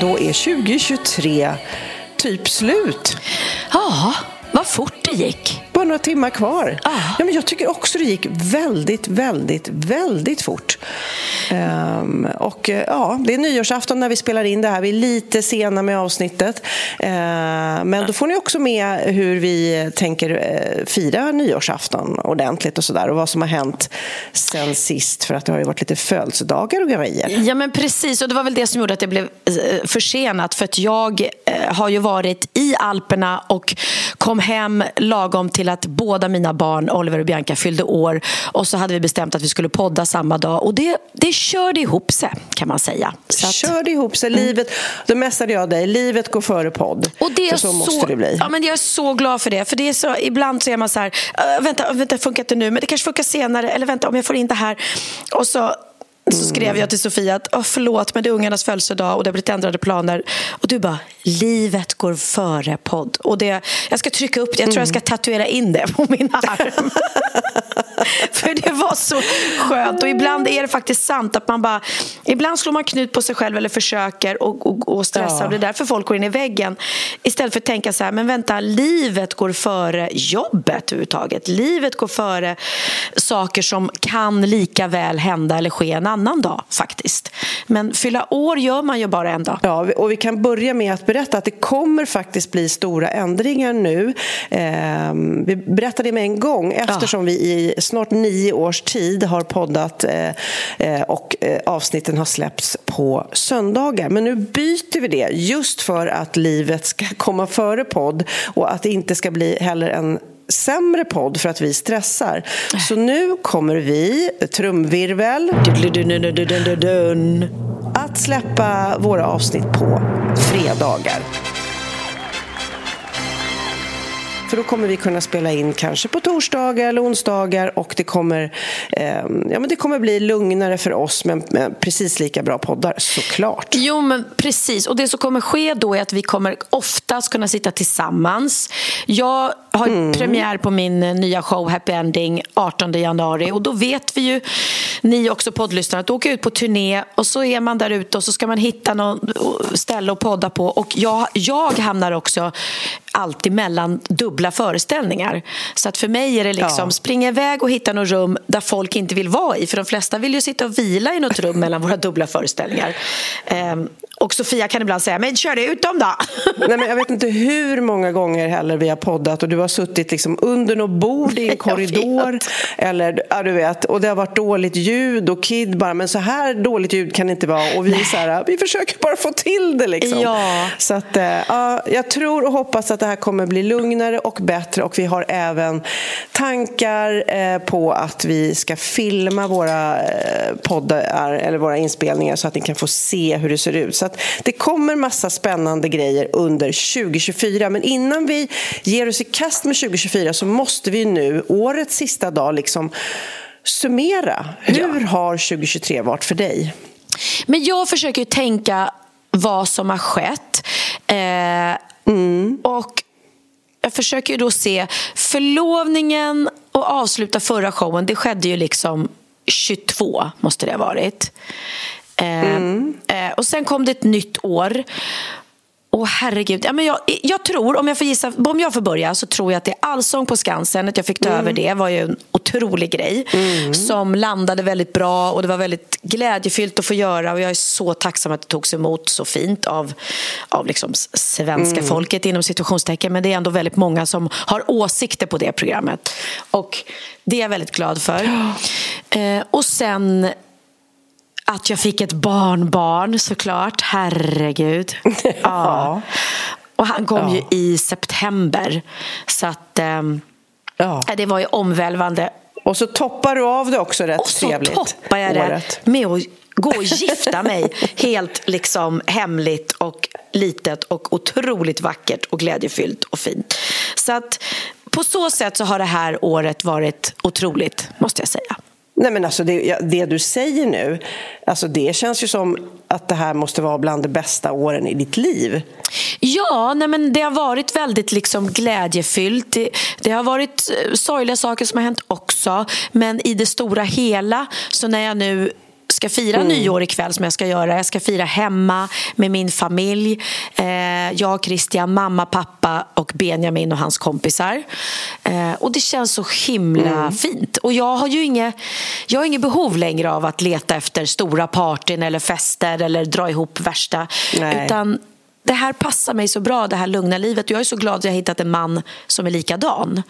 Då är 2023 typ slut. Ja, vad fort det gick. Bara några timmar kvar. Ja. Ja, men jag tycker också det gick väldigt, väldigt, väldigt fort. Ehm, och eh, ja, det är nyårsafton när vi spelar in det här. Vi är lite sena med avsnittet. Ehm, men då får ni också med hur vi tänker eh, fira nyårsafton ordentligt och sådär. Och vad som har hänt sen sist. För att det har ju varit lite födelsedagar och grejer. Ja, men precis. Och det var väl det som gjorde att det blev eh, försenat. För att jag eh, har ju varit i Alperna och kom hem lagom till att båda mina barn, Oliver och Bianca, fyllde år. Och så hade vi bestämt att vi skulle podda samma dag. Och det, det körde ihop sig, kan man säga. Så att- Kör det ihop sig. Livet, då mässade jag dig. Livet går före podd. Och det är för så, måste det bli. Ja, men jag är så glad för det. För det är så, ibland så är man så här, "Äh, vänta, vänta, funkar inte nu, men det kanske funkar senare. Eller vänta, om jag får in det här. Och så, så skrev jag till Sofia att förlåt, men det är ungarnas födelsedag och det har blivit ändrade planer. Och du bara, livet går före podd. Och det, jag ska trycka upp det, jag tror jag ska tatuera in det på min arm. För det var så skönt. Och ibland är det faktiskt sant att man bara... Ibland slår man knut på sig själv eller försöker och, och, och stressar. Ja. Och det är därför folk går in i väggen. Istället för att tänka så här, men vänta, livet går före jobbet överhuvudtaget. Livet går före saker som kan lika väl hända eller ske en annan dag faktiskt. Men fylla år gör man ju bara en dag. Ja, och vi kan börja med att berätta att det kommer faktiskt bli stora ändringar nu. Ehm, vi berättar det med en gång eftersom vi i snart nio års tid har poddat eh, eh, och eh, avsnitten har släppts på söndagar. Men nu byter vi det just för att livet ska komma före podd och att det inte ska bli heller en sämre podd för att vi stressar. Så nu kommer vi, trumvirvel. Att släppa våra avsnitt på fredagar. För då kommer vi kunna spela in kanske på torsdagar eller onsdagar och det kommer, eh, ja, men det kommer bli lugnare för oss men, men precis lika bra poddar, såklart. Jo, men precis. Och det som kommer ske då är att vi kommer oftast kunna sitta tillsammans. Jag har Mm. premiär på min eh, nya show Happy Ending 18 januari och då vet vi ju, ni också poddlyssnare, att åka ut på turné och så är man där ute och så ska man hitta någon ställe att podda på. Och jag, jag hamnar också alltid mellan dubbla föreställningar. Så att för mig är det liksom Ja. springa iväg och hitta något rum där folk inte vill vara i. För de flesta vill ju sitta och vila i något rum mellan våra dubbla föreställningar. Ehm, och Sofia kan ibland säga, men kör ut dem då! Nej, men jag vet inte hur många gånger heller vi har poddat och du har suttit liksom under något bord i en korridor. Eller, ja, du vet, och det har varit dåligt ljud och Kid bara, men så här dåligt ljud kan det inte vara. Och vi är så här, vi försöker bara få till det liksom. Ja. Så att, eh, ja, jag tror och hoppas att det här kommer bli lugnare och bättre och vi har även tankar eh, på att vi ska filma våra eh, poddar eller våra inspelningar så att ni kan få se hur det ser ut. Så att det kommer massa spännande grejer under 2024 men innan vi ger oss i kast med 2024 så måste vi nu, årets sista dag, liksom summera. Hur har 2023 varit för dig? Men jag försöker tänka vad som har skett. Eh, Och jag försöker ju då se förlovningen och avsluta förra showen. Det skedde ju liksom 22, måste det ha varit. Eh, eh, och sen kom det ett nytt år. Åh herregud. Ja, men jag, jag tror, om jag får gissa, om jag får börja så tror jag att det är Allsång på Skansen, att jag fick ta över det var ju en otrolig grej som landade väldigt bra och det var väldigt glädjefyllt att få göra. Och jag är så tacksam att det togs emot så fint av, av liksom svenska folket inom situationstecken. Men det är ändå väldigt många som har åsikter på det programmet. Och det är jag väldigt glad för. Eh, och sen att jag fick ett barnbarn såklart, herregud. ja. Och han kom ju i september. Så att ehm, Ja. det var ju omvälvande. Och så toppar du av det också rätt Och så trevligt. toppar jag det året. med att gå och gifta mig helt liksom hemligt och litet och otroligt vackert och glädjefyllt och fint. Så att på så sätt så har det här året varit otroligt, måste jag säga. Nej, men alltså det, det du säger nu, alltså det känns ju som att det här måste vara bland de bästa åren i ditt liv. Ja, nej men det har varit väldigt liksom glädjefyllt. Det, det har varit eh, sorgliga saker som har hänt också. Men i det stora hela, så när jag nu ska fira nyår ikväll som jag ska göra. Jag ska fira hemma med min familj. Eh, jag, Christian, mamma, pappa och Benjamin och hans kompisar. Eh, och det känns så himla fint. Och jag har ju inget, jag har inget behov längre av att leta efter stora partyn eller fester eller dra ihop värsta. Nej. Utan det här passar mig så bra, det här lugna livet. Och jag är så glad att jag har hittat en man som är likadan.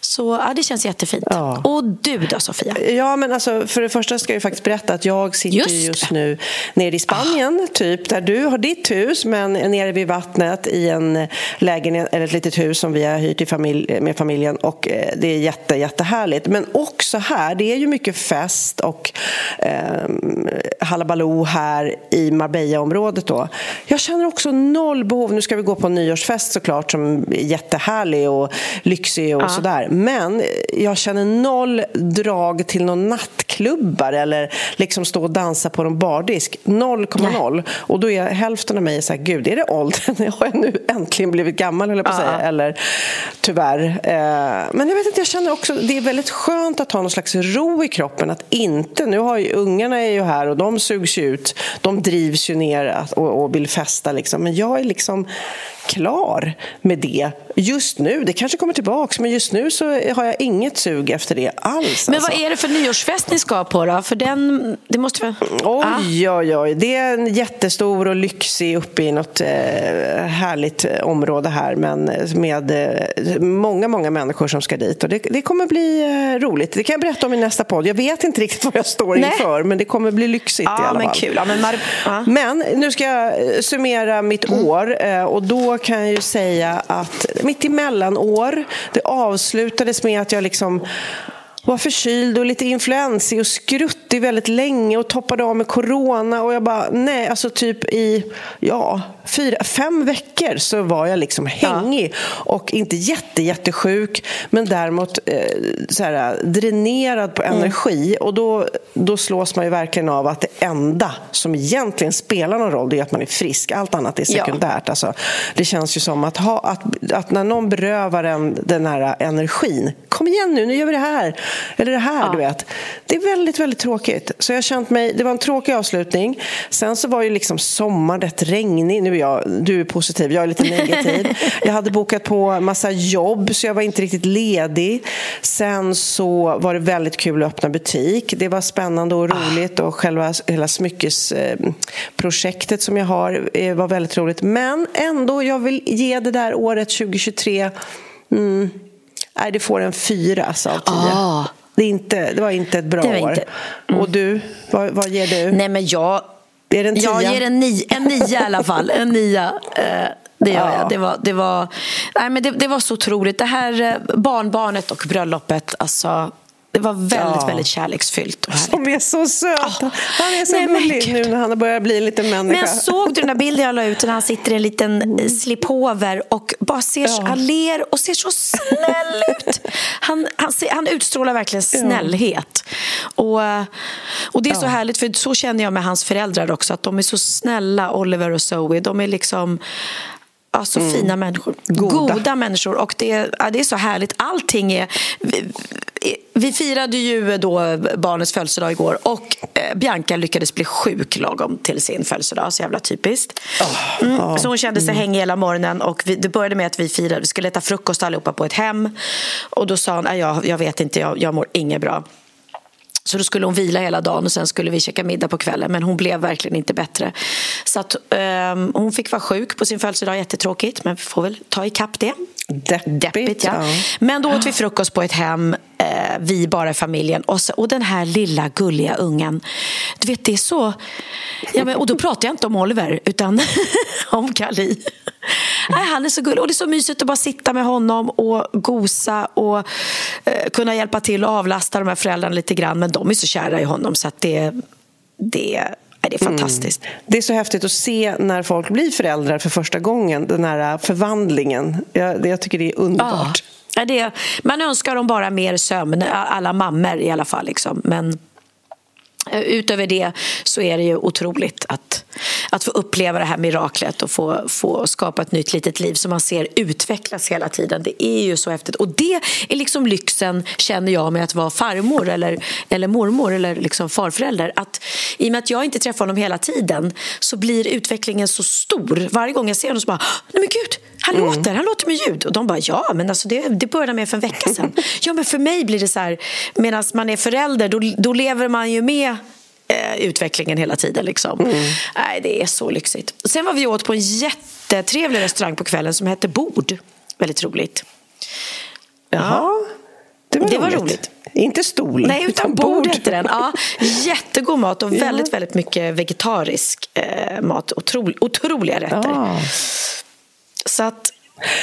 Så ja, det känns jättefint. Ja. Och du då, Sofia? Ja, men alltså, för det första ska jag ju faktiskt berätta att jag sitter Just just nu nere i Spanien, typ, där du har ditt hus, men nere vid vattnet i en lägenhet, eller ett litet hus som vi har hyrt i familj, med familjen och eh, det är jätte, jättehärligt. Men också här, det är ju mycket fest och eh, halabaloo här i Marbella-området då. Jag känner också noll behov, nu ska vi gå på en nyårsfest såklart som är jättehärlig och lyxig och sådär. Men jag känner noll drag till någon nattklubbar eller liksom stå och dansa på någon bardisk. 0,0. Och då är hälften av mig så här, gud, är det åldern? Har jag nu äntligen blivit gammal, jag på att säga. Eller tyvärr. Eh, Men jag vet inte, jag känner också, det är väldigt skönt att ha någon slags ro i kroppen. Att inte, nu har ju, ungarna är ju här och de sugs ju ut. De drivs ju ner och, och vill festa liksom. Men jag är liksom klar med det just nu. Det kanske kommer tillbaks, men just nu så har jag inget sug efter det alls. Men alltså. vad är det för nyårsfest ni ska på då? För den, det måste vara... Ah. Oj, oj, oj. Det är en jättestor och lyxig uppe i något eh, härligt eh, område här men med eh, många, många människor som ska dit. Och det, det kommer bli eh, roligt. Det kan jag berätta om i nästa podd. Jag vet inte riktigt vad jag står Nej. inför men det kommer bli lyxigt Ja, i alla men fall. kul. Ja, men Mar- ja. Men nu ska jag eh, summera mitt Mm. år eh, och då kan jag ju säga att mitt emellanår, det avslutades med att jag liksom var förkyld och lite influensig och skruttig väldigt länge och toppade av med corona. Och jag bara, nej, alltså typ i, ja, fyra, fem veckor så var jag liksom hängig och inte jätte, jättesjuk men däremot eh, så här, dränerad på energi. Och då, då slås man ju verkligen av att det enda som egentligen spelar någon roll det är att man är frisk, allt annat är Ja. sekundärt. Alltså, det känns ju som att, ha, att, att när någon berövar en den här energin, kom igen nu, nu gör vi det här, eller det här, du vet. Det är väldigt, väldigt tråkigt. Så jag känt mig, det var en tråkig avslutning. Sen så var ju liksom sommaren rätt regnig. Nu är jag, du är positiv, jag är lite negativ. jag hade bokat på massa jobb så jag var inte riktigt ledig. Sen så var det väldigt kul att öppna butik. Det var spännande och roligt och själva hela smyckesprojektet som jag har eh, var väldigt roligt. Men ändå, jag vill ge det där året 2023 mm, Nej, det får en fyra alltså, av tio. Ah. Det, är inte, det var inte ett bra Det var år. inte- Och du, vad, vad ger du? Nej, men jag... Är det en tia? Jag ger en, ni, en nia i alla fall. En nia. Eh, det gör Ja. jag. Det var, det, var, nej, men det, det var så otroligt. Det här eh, barnbarnet och bröllopet, alltså, det var väldigt, Ja. väldigt kärleksfyllt och härligt. Som är så söt. Ah. Han är så gullig nu när han börjar bli en liten människa. Men såg du den där bilden jag la ut när han sitter i en liten eh, slipover och bara ser, Ja. han ler och ser så snäll ut. Han, han, ser, han utstrålar verkligen snällhet. Och, eh, och det är så härligt, för så känner jag med hans föräldrar också, att de är så snälla, Oliver och Zoe. De är liksom... Ja, så fina människor. Mm. Goda. Goda. människor. Och det, ja, det är så härligt. Allting är... Vi, vi firade ju då barnets födelsedag igår och eh, Bianca lyckades bli sjuk lagom till sin födelsedag. Så jävla typiskt. Mm. Så hon kände sig hängig hela morgonen och vi, det började med att vi firade. Vi skulle äta frukost allihopa på ett hem. Och då sa hon, "Nej, jag, jag vet inte, jag, jag mår inget bra. Så då skulle hon vila hela dagen och sen skulle vi käka middag på kvällen. Men hon blev verkligen inte bättre. Så att, ehm, hon fick vara sjuk på sin födelsedag, jättetråkigt. Men vi får väl ta ikapp det. Deppigt, Deppigt ja. ja. Men då åt vi frukost på ett hem, eh, vi bara i familjen. Och, så, och den här lilla gulliga ungen. Du vet, det är så... Ja, men, och då pratar jag inte om Oliver, utan om Kali. Nej, han är så gullig. Och det är så mysigt att bara sitta med honom och gosa och eh, kunna hjälpa till och avlasta de här föräldrarna lite grann. Men de är så kära i honom så att det, det, det är fantastiskt. Det är så häftigt att se när folk blir föräldrar för första gången, den här förvandlingen. Jag, jag tycker det är underbart. Ja, det, man önskar dem bara mer sömn, alla mammor i alla fall. Liksom. Men eh, utöver det så är det ju otroligt att, att få uppleva det här miraklet och få, få skapa ett nytt litet liv som man ser utvecklas hela tiden. Det är ju så häftigt. Och det är liksom lyxen, känner jag, med att vara farmor eller, eller mormor eller liksom farförälder. Att, I och med att jag inte träffar honom hela tiden så blir utvecklingen så stor. Varje gång jag ser honom så bara, nej men gud, han låter, han låter med ljud. Och de bara, ja, men alltså det, det började med för en vecka sedan. ja, men för mig blir det så här, medan man är förälder, då, då lever man ju med eh, utvecklingen hela tiden. Liksom. Nej, det är så lyxigt. Sen var vi åt på en jättetrevlig restaurang på kvällen som hette Bord. Väldigt roligt. Jaha, det var, Det var roligt. roligt. Inte stol, Nej, utan bord hette den. Ja, jättegod mat och väldigt, väldigt mycket vegetarisk eh, mat. Otro, otroliga rätter. Ja. Så att,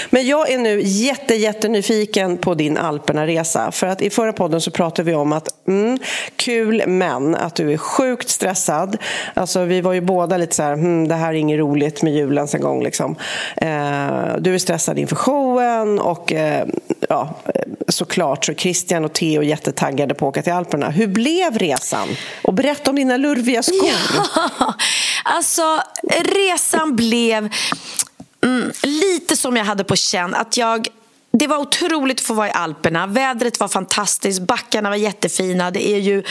men jag är nu jätte, jättenyfiken på din Alperna-resa. För att i förra podden så pratade vi om att mm, kul men att du är sjukt stressad. Alltså vi var ju båda lite så här, mm, det här är inget roligt med julen en gång liksom. Eh, du är stressad inför showen och eh, ja, såklart så är Christian och Theo jättetaggade på att åka till Alperna. Hur blev resan? Och berätta om dina lurviga skor. Ja, alltså resan blev mm, lite som jag hade på känn. Att jag, det var otroligt att få vara i Alperna. Vädret var fantastiskt, backarna var jättefina. Det är ju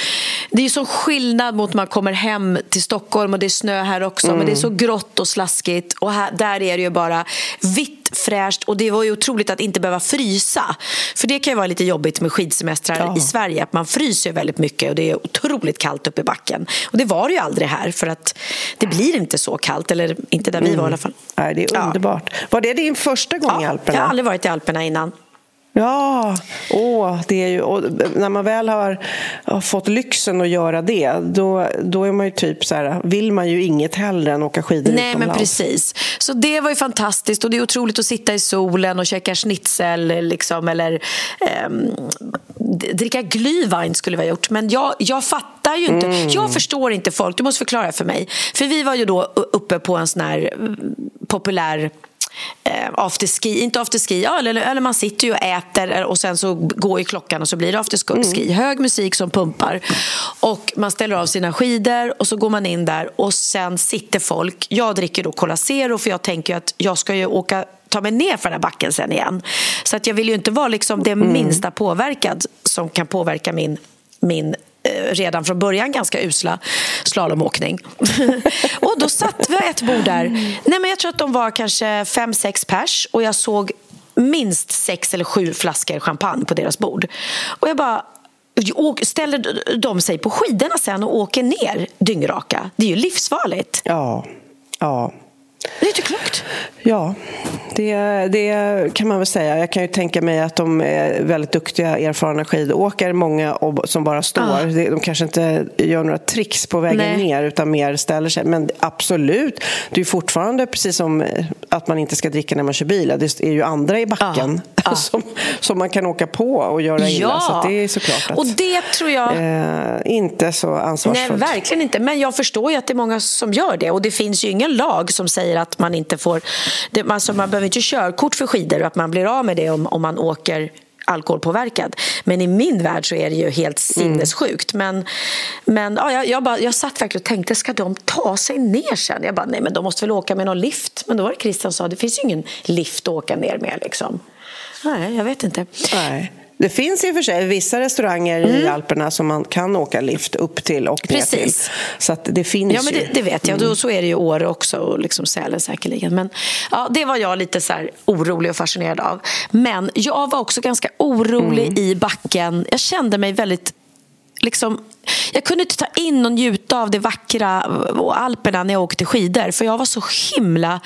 det är sån skillnad mot när man kommer hem till Stockholm och det är snö här också. Men det är så grått och slaskigt. Och här, där är det ju bara vitt fräscht och det var ju otroligt att inte behöva frysa. För det kan ju vara lite jobbigt med skidsemestrar Ja. i Sverige att man fryser väldigt mycket och det är otroligt kallt uppe i backen. Och det var det ju aldrig här för att det blir inte så kallt, eller inte där vi var i alla fall. Nej, det är Ja. underbart. Var det din första gång i Ja, Alperna? jag har aldrig varit i Alperna innan. Ja, åh, det är ju, och när man väl har, har fått lyxen att göra det då, då är man ju typ så här, vill man ju inget hellre än åka skidor Nej, men utomlands. precis. Så det var ju fantastiskt och det är otroligt att sitta i solen och käka schnitzel liksom, eller ehm, dricka glühwein skulle vi ha gjort. Men jag, jag fattar ju inte. Mm. Jag förstår inte folk. Du måste förklara för mig. För vi var ju då uppe på en sån här mm, populär eh, afterski, inte afterski, ja, eller, eller man sitter ju och äter och sen så går ju klockan och så blir det afterski. Hög musik som pumpar och man ställer av sina skidor och så går man in där och sen sitter folk. Jag dricker då Cola Zero för jag tänker att jag ska ju åka ta mig ner för den här backen sen igen. Så att jag vill ju inte vara liksom det minsta påverkad som kan påverka min, min eh, Eh, redan från början ganska usla slalomåkning. och då satt vi ett bord där. Nej, men jag tror att de var kanske fem, sex pers och jag såg minst sex eller sju flaskor champagne på deras bord. Och jag bara och ställer de sig på skidorna sen och åker ner dyngraka. Det är ju livsfarligt. Ja, ja. Det är inte klokt. Ja, det, det kan man väl säga. Jag kan ju tänka mig att de är väldigt duktiga, erfarna skidåkare, många som bara står. Ja. Det- De kanske inte gör några tricks på vägen Nej. ner utan mer ställer sig. Men absolut, det är fortfarande precis som att man inte ska dricka när man kör bil. Det är ju andra i backen Ja, ja. Som, som man kan åka på och göra illa. Så att det är såklart att, och det tror jag... eh, inte så Nej, ansvarsfullt. verkligen inte. Men jag förstår ju att det är många som gör det. Och det finns ju ingen lag som säger att man inte får... Det, alltså man behöver inte körkort för skidor och att man blir av med det om, om man åker alkoholpåverkad. Men i min värld så är det ju helt sinnessjukt. Men, men ja, jag, jag, bara, jag satt verkligen och tänkte, ska de ta sig ner sen? Jag bara, nej men de måste väl åka med någon lift. Men då var det Christian som sa, det finns ju ingen lift att åka ner med liksom. Nej, jag vet inte. Nej. Det finns i och för sig vissa restauranger i Alperna som man kan åka lift upp till och ner till. Mm. Precis. Så det finns Ja, men det, det vet jag. Då, så är det ju Åre också och liksom Sälen säkerligen. Men ja, det var jag lite så orolig och fascinerad av. Men jag var också ganska orolig i backen. Jag kände mig väldigt liksom, jag kunde inte ta in och njuta av det vackra och Alperna när jag åkte skidor för jag var så himla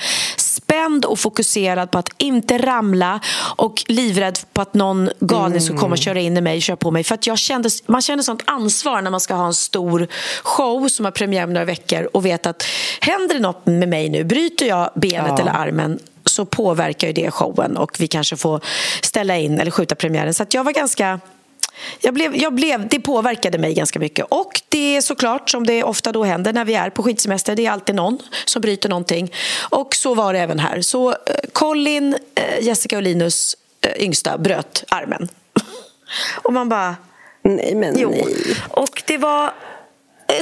spänd och fokuserad på att inte ramla och livrädd på att någon galning skulle komma och köra in i mig och köra på mig. För att jag kände, man känner sånt ansvar när man ska ha en stor show som har premiär om några veckor och vet att händer det något med mig nu, bryter jag benet Ja. eller armen så påverkar ju det showen och vi kanske får ställa in eller skjuta premiären. Så jag var ganska jag blev, jag blev, det påverkade mig ganska mycket. Och det är såklart, som det ofta då händer när vi är på skidsemester, det är alltid någon som bryter någonting. Och så var det även här. Så eh, Colin, eh, Jessica och Linus eh, yngsta bröt armen. Och man bara... Nej, men Jo. nej. Och det var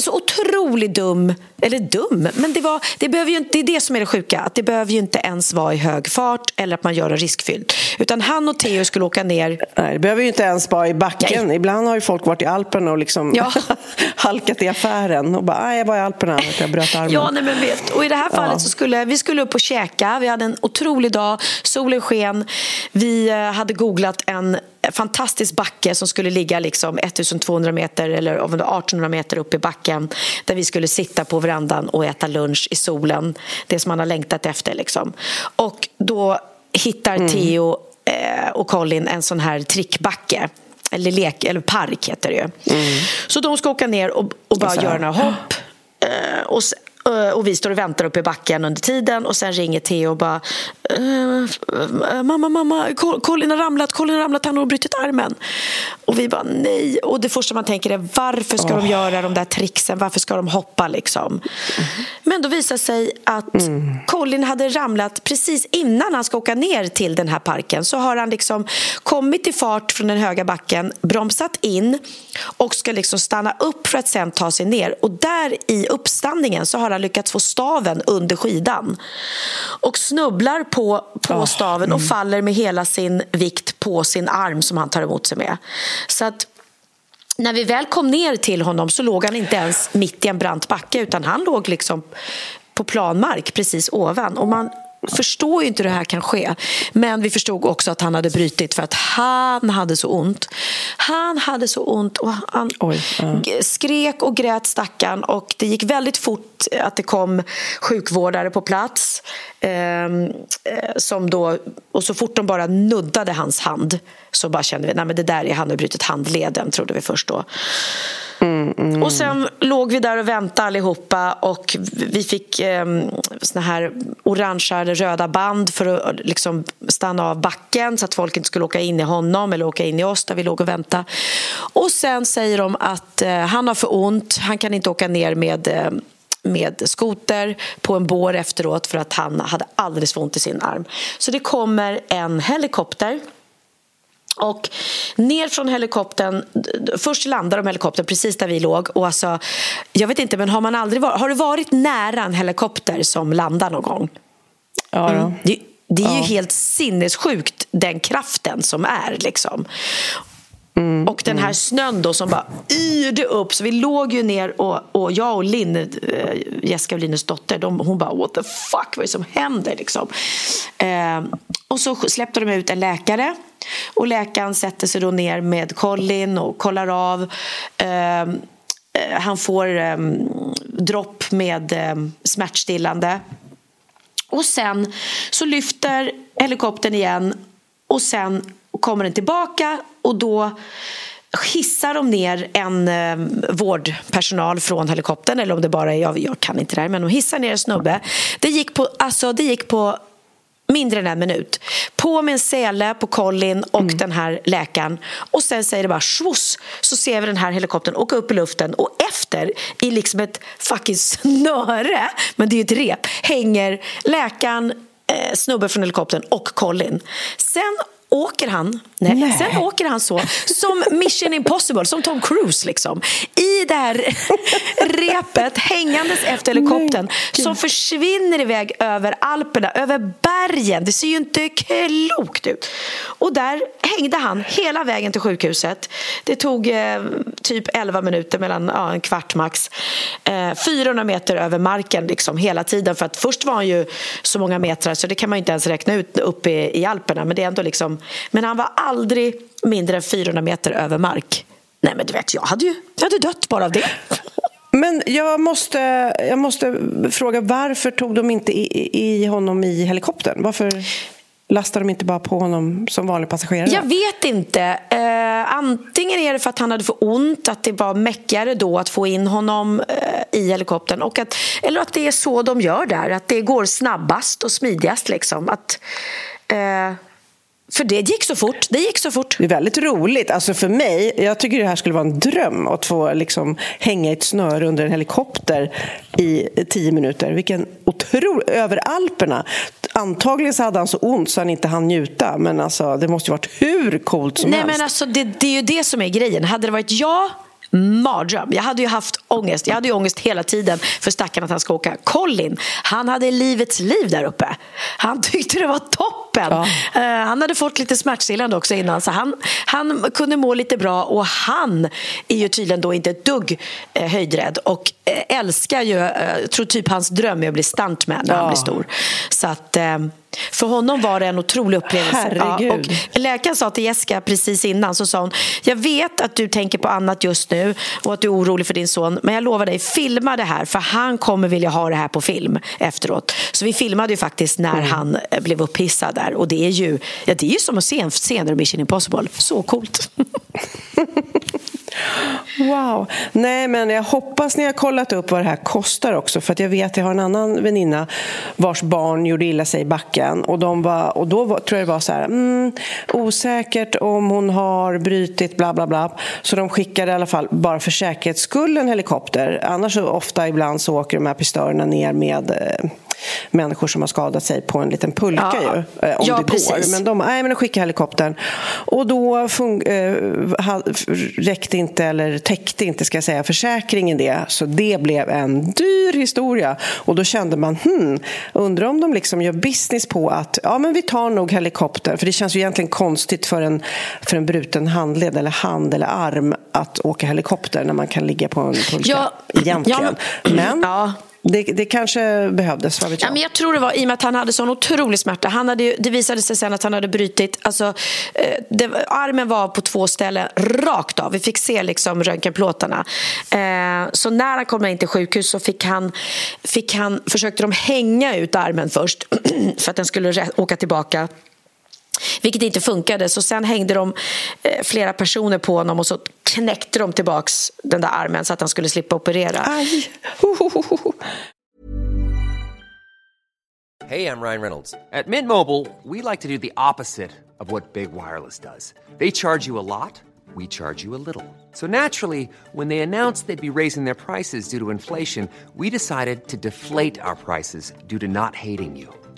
så otroligt dum, eller dum, men det, var, det, behöver ju inte, det är det som är det sjuka. Att det behöver ju inte ens vara i hög fart eller att man gör en riskfylld. Utan han och Theo skulle åka ner Nej, det behöver ju inte ens vara i backen. Nej. Ibland har ju folk varit i Alperna och liksom Ja. halkat i affären och bara, "Aj, jag var i Alperna och jag bröt armen. Ja, nej, men vet. Och i det här fallet Ja. så skulle vi skulle upp och käka. Vi hade en otrolig dag, solen sken. Vi eh, hade googlat en fantastisk backe som skulle ligga liksom 1200 meter eller om det var 1800 meter upp i backen där vi skulle sitta på verandan och äta lunch i solen. Det som man har längtat efter. Liksom. Och då hittar Theo eh, och Colin en sån här trickbacke. Eller, lek, eller park heter det ju. Så de ska åka ner och, och bara göra några hopp. Eh, och, och vi står och väntar uppe i backen under tiden och sen ringer Theo och bara eh, Mamma, mamma, Col- Colin har ramlat, Colin har ramlat, han har brutit armen. Och vi bara nej. Och det första man tänker är varför ska de göra de där tricksen? Varför ska de hoppa liksom? Men då visar sig att Colin hade ramlat precis innan han ska åka ner till den här parken. Så har han liksom kommit i fart från den höga backen, bromsat in och ska liksom stanna upp för att sen ta sig ner. Och där i uppstandningen så har han lyckats få staven under skidan och snubblar på, på staven och faller med hela sin vikt på sin arm som han tar emot sig med. Så att när vi väl kom ner till honom så låg han inte ens mitt i en brant backe utan han låg liksom på planmark precis ovan. Och man förstår ju inte hur det här kan ske. Men vi förstod också att han hade brutit för att han hade så ont. Han hade så ont och han Oj, ja. skrek och grät stackarn och det gick väldigt fort att det kom sjukvårdare på plats. Ehm, eh, som då, och så fort de bara nuddade hans hand så bara kände vi nej men det där är han har brutit handleden trodde vi först då. Och sen låg vi där och väntade allihopa och vi fick eh, såna här orangea eller röda band för att liksom stanna av backen så att folk inte skulle åka in i honom eller åka in i oss där vi låg och väntade. Och sen säger de att eh, han har för ont, han kan inte åka ner med eh, med skoter på en bår efteråt för att han hade alldeles för ont i sin arm. Så det kommer en helikopter och ner från helikoptern, först landar de helikoptern precis där vi låg. Och alltså, jag vet inte, men har, man aldrig varit, har du varit nära en helikopter som landar någon gång? Ja, då. Det, det är ju Ja. helt sinnessjukt, den kraften som är. Liksom. Mm, och den här snön då som bara yrde upp. Så vi låg ju ner och, och jag och Linn, eh, Jessica och Linus dotter, de, hon bara what the fuck, vad är det som händer? Liksom. Eh, och så släppte de ut en läkare. Och läkaren sätter sig då ner med Colin och kollar av. Eh, eh, han får eh, dropp med eh, smärtstillande. Och sen så lyfter helikoptern igen och sen kommer den tillbaka och då hissar de ner en eh, vårdpersonal från helikoptern eller om det bara är, jag, jag kan inte det här, men de hissar ner en snubbe. Det gick på, alltså, det gick på mindre än en minut. På med en sele på Colin och den här läkaren. Och sen säger det bara svos så ser vi den här helikoptern åka upp i luften och efter i liksom ett fucking snöre, men det är ju ett rep, hänger läkaren, eh, snubben från helikoptern och Colin. Sen åker han, nej, Nej. sen åker han så, som Mission Impossible, som Tom Cruise liksom. I det här repet hängandes efter helikoptern som försvinner iväg över Alperna, över bergen. Det ser ju inte klokt ut. Och där hängde han hela vägen till sjukhuset. Det tog eh, typ 11 minuter, mellan ja, en kvart max. Eh, 400 meter över marken liksom, hela tiden. För att först var han ju så många metrar så det kan man inte ens räkna ut uppe i, i Alperna. Men, det är ändå liksom, men han var aldrig mindre än 400 meter över mark. Nej men du vet, jag hade ju jag hade dött bara av det. Men jag måste, jag måste fråga, varför tog de inte i, i honom i helikoptern? Varför Lastar de inte bara på honom som vanlig passagerare? Jag vet inte. Eh, antingen är det för att han hade för ont, att det var mäckigare då att få in honom eh, i helikoptern. Och att, eller att det är så de gör där, att det går snabbast och smidigast. Liksom. Att, eh, för det gick så fort. Det gick så fort. Det är väldigt roligt. Alltså för mig, jag tycker det här skulle vara en dröm att få liksom hänga i ett snöre under en helikopter i tio minuter. Vilken otro... Över Alperna. Antagligen så hade han så ont så han inte hann njuta. Men alltså, det måste ju varit hur coolt som Nej, helst. men alltså, det, det är ju det som är grejen. Hade det varit jag Mardröm. Jag hade ju haft ångest. Jag hade ju ångest hela tiden för stackaren att han ska åka. Colin, han hade livets liv där uppe. Han tyckte det var toppen. Ja. Eh, han hade fått lite smärtstillande också innan så han, han kunde må lite bra och han är ju tydligen då inte ett dugg eh, höjdrädd och eh, älskar ju, tror typ hans dröm är att bli stuntman när han Ja. blir stor. Så att för honom var det en otrolig upplevelse. Herregud. Ja, och läkaren sa till Jessica precis innan så sa hon, jag vet att du tänker på annat just nu och att du är orolig för din son men jag lovar dig, filma det här för han kommer vilja ha det här på film efteråt. Så vi filmade ju faktiskt när Mm. han eh, blev upphissad där och det är ju, ja, det är ju som att se en senare Mission Impossible. Så coolt. Wow. Nej, men jag hoppas ni har kollat upp vad det här kostar också. För att jag vet, jag har en annan väninna vars barn gjorde illa sig i backen. Och, de var, och då var, tror jag det var så här, mm, osäkert om hon har brutit bla bla bla. Så de skickade i alla fall, bara för säkerhets skull, en helikopter. Annars så ofta ibland så åker de här pistörerna ner med eh, människor som har skadat sig på en liten pulka Ja. ju. Eh, om Ja, det går. precis. Men de, nej, men de helikoptern. Och då fun- eh, räckte inte, eller täckte inte ska jag säga, försäkringen det. Så det blev en dyr historia. Och då kände man, hmm, undrar om de liksom gör business på att ja, men vi tar nog helikopter. För det känns ju egentligen konstigt för en, för en bruten handled eller hand eller arm att åka helikopter när man kan ligga på en pulka. Ja, egentligen. ja, men ja. Det, det kanske behövdes, vad vet jag. Ja, men jag tror det var i och med att han hade sån otrolig smärta. Han hade, det visade sig sen att han hade brutit, alltså, eh, det, armen var på två ställen rakt av. Vi fick se liksom röntgenplåtarna. Eh, så när han kom in till sjukhus så fick han, fick han, försökte de hänga ut armen först för att den skulle åka tillbaka. Vilket inte funkade, så sen hängde de eh, flera personer på honom och så knäckte de tillbaks den där armen så att han skulle slippa operera. Aj! Hey, I'm Ryan Reynolds. At Mint Mobile, we like to do the opposite of what Big Wireless does. They charge you a lot, we charge you a little. So naturally, when they announced they'd be raising their prices due to inflation, we decided to deflate our prices due to not hating you.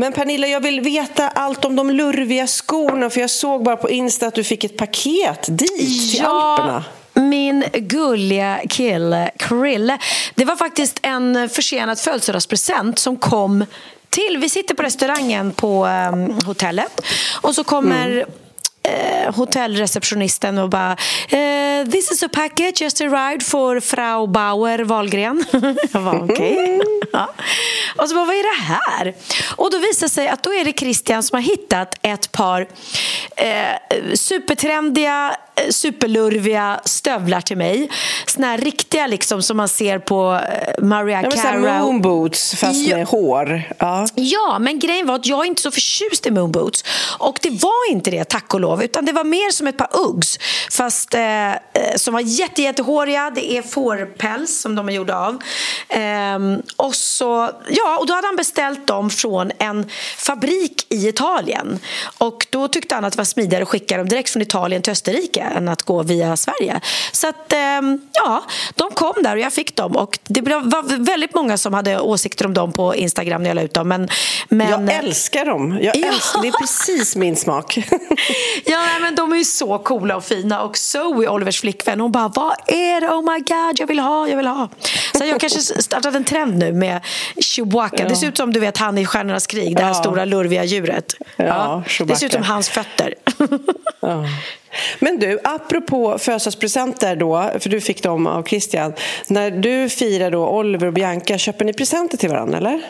Men Pernilla, jag vill veta allt om de lurviga skorna för jag såg bara på Insta att du fick ett paket dit till Alperna. min gulliga kille Krille. Det var faktiskt en försenad födelsedagspresent som kom till. Vi sitter på restaurangen på um, hotellet och så kommer eh, hotellreceptionisten och bara eh, This is a package just arrived for Frau Bauer Wahlgren. jag var okej. ja. Och så bara, vad är det här? Och då visar sig att då är det Christian som har hittat ett par eh, supertrendiga superlurviga stövlar till mig. Såna här riktiga liksom som man ser på eh, Mariah Ja, Carey. moonboots fast Ja. med hår. Ja. Ja, men grejen var att jag är inte så förtjust i moonboots. Och det var inte det, tack och lov. Utan det var mer som ett par Uggs. Fast eh, eh, som var jätte, jättehåriga. Det är fårpäls som de är gjorda av. Ehm, och, så, ja, och då hade han beställt dem från en fabrik i Italien. Och då tyckte han att det var smidigare att skicka dem direkt från Italien till Österrike än att gå via Sverige. Så att, ehm, ja, de kom där och jag fick dem. Och det var väldigt många som hade åsikter om dem på Instagram när jag la ut dem. Men, men, Jag älskar dem. Jag Ja. älskar, det är precis min smak. Ja, men de är så coola och fina. Och Zoe, Olivers flickvän, hon bara Vad är det? Oh my god, jag vill ha, jag vill ha. Så jag kanske startat en trend nu med Chewbacca. Det ser ut som du vet han i Stjärnornas krig, det här Ja. stora lurviga djuret. Ja, Det ser ut som hans fötter. Men du, apropå födelsedagspresenter då, för du fick dem av Christian. När du firar då Oliver och Bianca, köper ni presenter till varandra eller?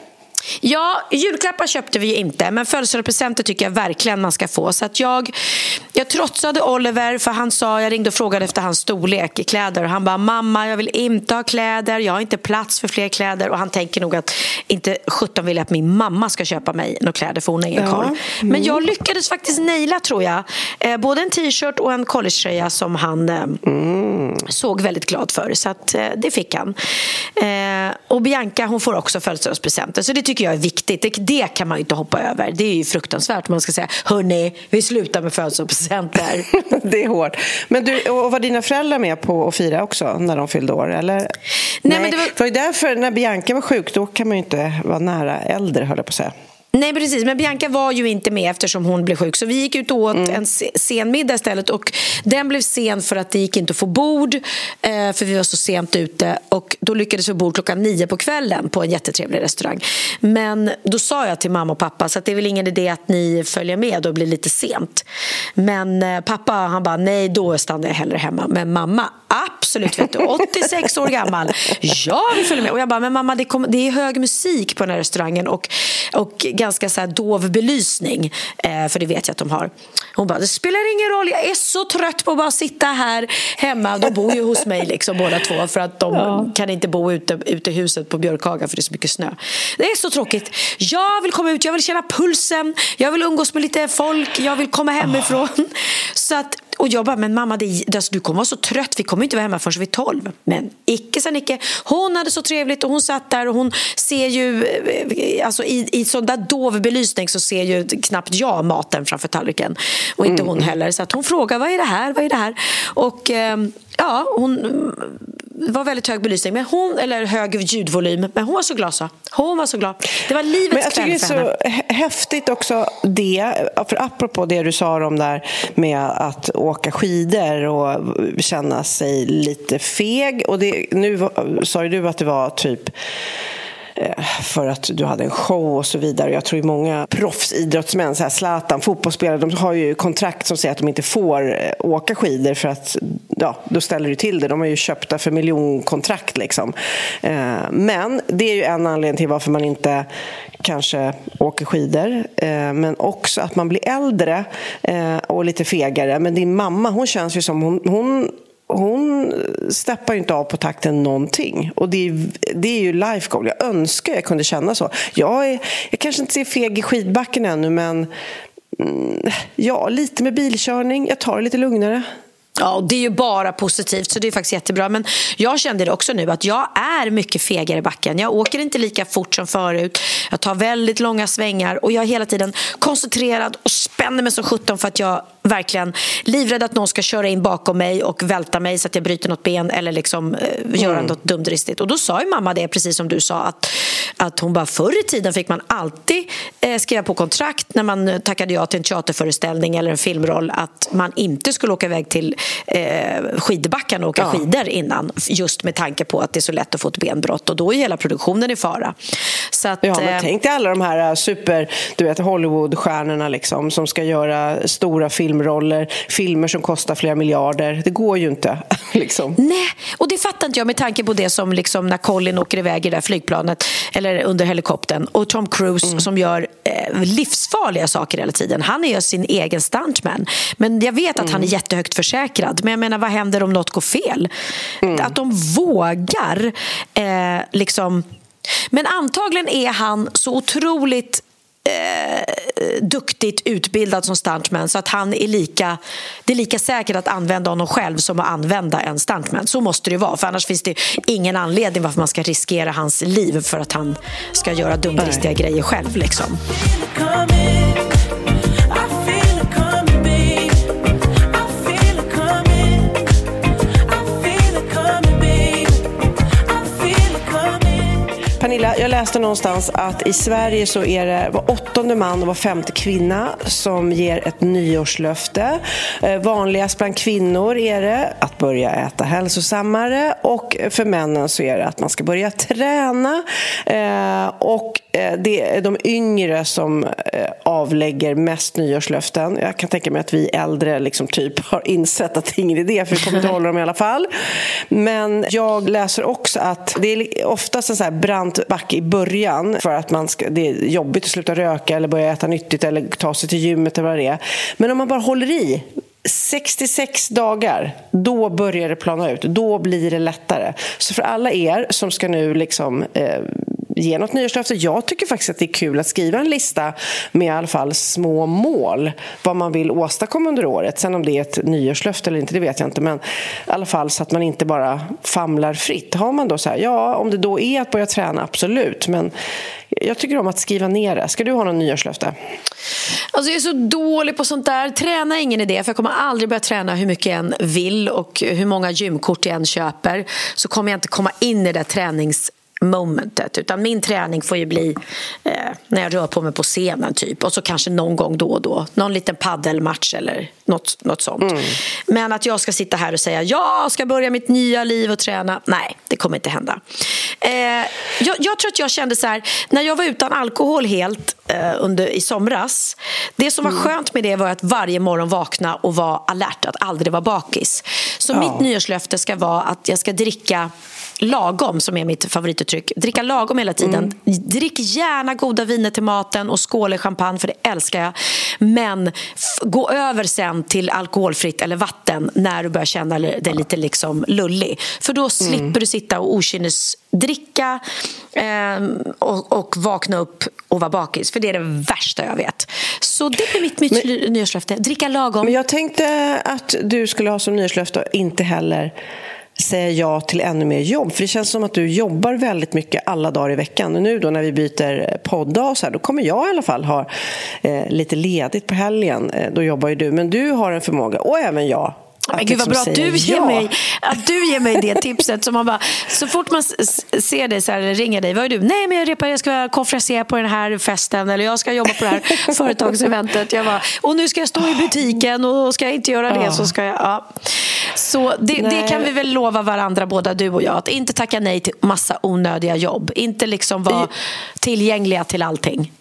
Ja, julklappar köpte vi inte, men födelsedagspresenter tycker jag verkligen man ska få. Så att jag, jag trotsade Oliver, för han sa, jag ringde och frågade efter hans storlek i kläder. Och han bara, mamma jag vill inte ha kläder, jag har inte plats för fler kläder. Och han tänker nog att inte 17 vill jag att min mamma ska köpa mig några kläder, för hon har ingen Ja. koll. Men jag lyckades faktiskt naila, tror jag, eh, både en t-shirt och en collegetröja som han eh, såg väldigt glad för. Så att, eh, det fick han. Och Bianca hon får också födelsedagspresenter. Så det tycker jag är viktigt. Det, det kan man inte hoppa över. Det är ju fruktansvärt om man ska säga hörni, vi slutar med födelsedagspresenter. Det är hårt. Men du, och var dina föräldrar med på att fira också när de fyllde år? Eller? Nej, men det var- det var därför när Bianca var sjuk, då kan man ju inte vara nära äldre höll jag på att säga. Nej precis, men Bianca var ju inte med eftersom hon blev sjuk. Så vi gick ut och åt en se- sen middag istället. Och den blev sen för att det gick inte att få bord. Eh, för vi var så sent ute. Och då lyckades vi få bord klockan nio på kvällen på en jättetrevlig restaurang. Men då sa jag till mamma och pappa så att det är väl ingen idé att ni följer med och blir lite sent. Men eh, pappa han bara nej då stannar jag hellre hemma. Men mamma absolut vet du, 86 år gammal. Ja vi följer med. Och jag bara men mamma det, kom, det är hög musik på den här restaurangen. Och, och ganska så här dov belysning. Eh, för det vet jag att de har. Hon bara, det spelar ingen roll, jag är så trött på att bara sitta här hemma. De bor ju hos mig liksom båda två för att de kan inte bo ute, ute i huset på Björkhaga för det är så mycket snö. Det är så tråkigt. Jag vill komma ut, jag vill känna pulsen, jag vill umgås med lite folk, jag vill komma hemifrån. Så att, och jag bara, men mamma, det, alltså, du kommer vara så trött, vi kommer inte vara hemma förrän vid tolv. Men icke sa Nicke. Hon hade så trevligt och hon satt där och hon ser ju, eh, alltså i, i sån där dov belysning så ser ju knappt jag maten framför tallriken. Och inte hon heller. Så att hon frågar, vad är det här, vad är det här? Och ehm, ja, hon mm, var väldigt hög belysning, men hon, eller hög ljudvolym, men hon var så glad så. Hon var så glad. Det var livets Men jag tycker kväll det är för henne. så hä- häftigt också det, för apropå det du sa om där med att åka skidor och känna sig lite feg. Och det, nu sa ju du att det var typ Eh, för att du hade en show och så vidare. Jag tror ju många proffsidrottsmän, så här Zlatan, fotbollsspelare, de har ju kontrakt som säger att de inte får eh, åka skidor för att ja, då ställer du till det. De är ju köpta för miljonkontrakt liksom. Eh, men det är ju en anledning till varför man inte kanske åker skidor. Men också att man blir äldre och lite fegare. Men din mamma, hon känns ju som hon, hon hon steppar ju inte av på takten någonting. Och det är, det är ju life goal. Jag önskar jag kunde känna så. Jag, är, jag kanske inte ser feg i skidbacken ännu, men mm, ja, lite med bilkörning. Jag tar det lite lugnare. Ja, och det är ju bara positivt, så det är faktiskt jättebra. Men jag kände det också nu, att jag är mycket fegare i backen. Jag åker inte lika fort som förut. Jag tar väldigt långa svängar och jag är hela tiden koncentrerad och spänner mig som sjutton för att jag verkligen livrädd att någon ska köra in bakom mig och välta mig så att jag bryter något ben eller liksom eh, göra något dumdristigt. Och då sa ju mamma det, precis som du sa, att, att hon bara förr i tiden fick man alltid eh, skriva på kontrakt när man eh, tackade ja till en teaterföreställning eller en filmroll att man inte skulle åka iväg till eh, skidbackarna och åka Ja. skidor innan just med tanke på att det är så lätt att få ett benbrott och då är hela produktionen i fara. Så att, Ja, men eh, tänk dig alla de här äh, super, du vet, Hollywoodstjärnorna liksom, som ska göra stora filmroller, filmer som kostar flera miljarder. Det går ju inte. Liksom. Nej, och det fattar inte jag med tanke på det som liksom när Colin åker iväg i det där flygplanet eller under helikoptern och Tom Cruise Mm. som gör eh, livsfarliga saker hela tiden. Han är ju sin egen stuntman. Men jag vet att Mm. han är jättehögt försäkrad. Men jag menar, vad händer om något går fel? Mm. Att de vågar eh, liksom... Men antagligen är han så otroligt eh, duktigt utbildad som stuntman så att han är lika, det är lika säkert att använda honom själv som att använda en stuntman. Så måste det vara, för annars finns det ingen anledning varför man ska riskera hans liv för att han ska göra dumdristiga grejer själv. Liksom. Pernilla, jag läste någonstans att i Sverige så är det var åttonde man och var femte kvinna som ger ett nyårslöfte. Eh, vanligast bland kvinnor är det att börja äta hälsosammare och för männen så är det att man ska börja träna. Eh, och eh, det är de yngre som avlägger mest nyårslöften. Jag kan tänka mig att vi äldre liksom typ har insett att det är ingen idé för vi kommer inte hålla dem i alla fall. Men jag läser också att det är oftast en så här brant back i början för att man ska, det är jobbigt att sluta röka eller börja äta nyttigt eller ta sig till gymmet eller vad det är. Men om man bara håller i 66 dagar, då börjar det plana ut. Då blir det lättare. Så för alla er som ska nu liksom, eh, ge något nyårslöfte. Jag tycker faktiskt att det är kul att skriva en lista med i alla fall små mål. Vad man vill åstadkomma under året. Sen om det är ett nyårslöfte eller inte, det vet jag inte. Men i alla fall så att man inte bara famlar fritt. Har man då så här, ja, om det då är att börja träna, absolut. Men jag tycker om att skriva ner det. Ska du ha någon nyårslöfte? Alltså jag är så dålig på sånt där. Träna är ingen idé, för jag kommer aldrig börja träna hur mycket jag än vill och hur många gymkort jag än köper. Så kommer jag inte komma in i det där tränings momentet utan min träning får ju bli eh, när jag rör på mig på scenen typ. Och så kanske någon gång då och då. Någon liten paddelmatch eller något, något sånt. Men att jag ska sitta här och säga jag ska börja mitt nya liv och träna, nej det kommer inte hända. Eh, jag, jag tror att jag kände så här när jag var utan alkohol helt eh, under, i somras det som var skönt med det var att varje morgon vakna och vara alert, att aldrig vara bakis. Så Ja. mitt nyårslöfte ska vara att jag ska dricka lagom, som är mitt favorituttryck. Dricka lagom hela tiden. Drick gärna goda viner till maten och skål i champagne, för det älskar jag. Men gå över sen till alkoholfritt eller vatten när du börjar känna dig lite liksom lullig. För då slipper du sitta och okynnesdricka ehm, och, och vakna upp och vara bakis. För det är det värsta jag vet. Så det blir mitt, mitt nyårslöfte. Dricka lagom. Men jag tänkte att du skulle ha som nyårslöfte inte heller säga ja till ännu mer jobb. För det känns som att du jobbar väldigt mycket alla dagar i veckan. Och nu då när vi byter podddag så här, då kommer jag i alla fall ha eh, lite ledigt på helgen. Eh, då jobbar ju du. Men du har en förmåga, och även jag, men gud vad liksom bra att du, ger ja. mig, att du ger mig det tipset. Som man bara, så fort man ser dig så här, ringer dig, vad är du? Nej men jag repar, jag ska konferenciera på den här festen eller jag ska jobba på det här företagseventet. Jag bara, och nu ska jag stå i butiken och ska jag inte göra det så ska jag... Ja. Så det, det kan vi väl lova varandra, båda du och jag. Att inte tacka nej till massa onödiga jobb. Inte liksom vara tillgängliga till allting.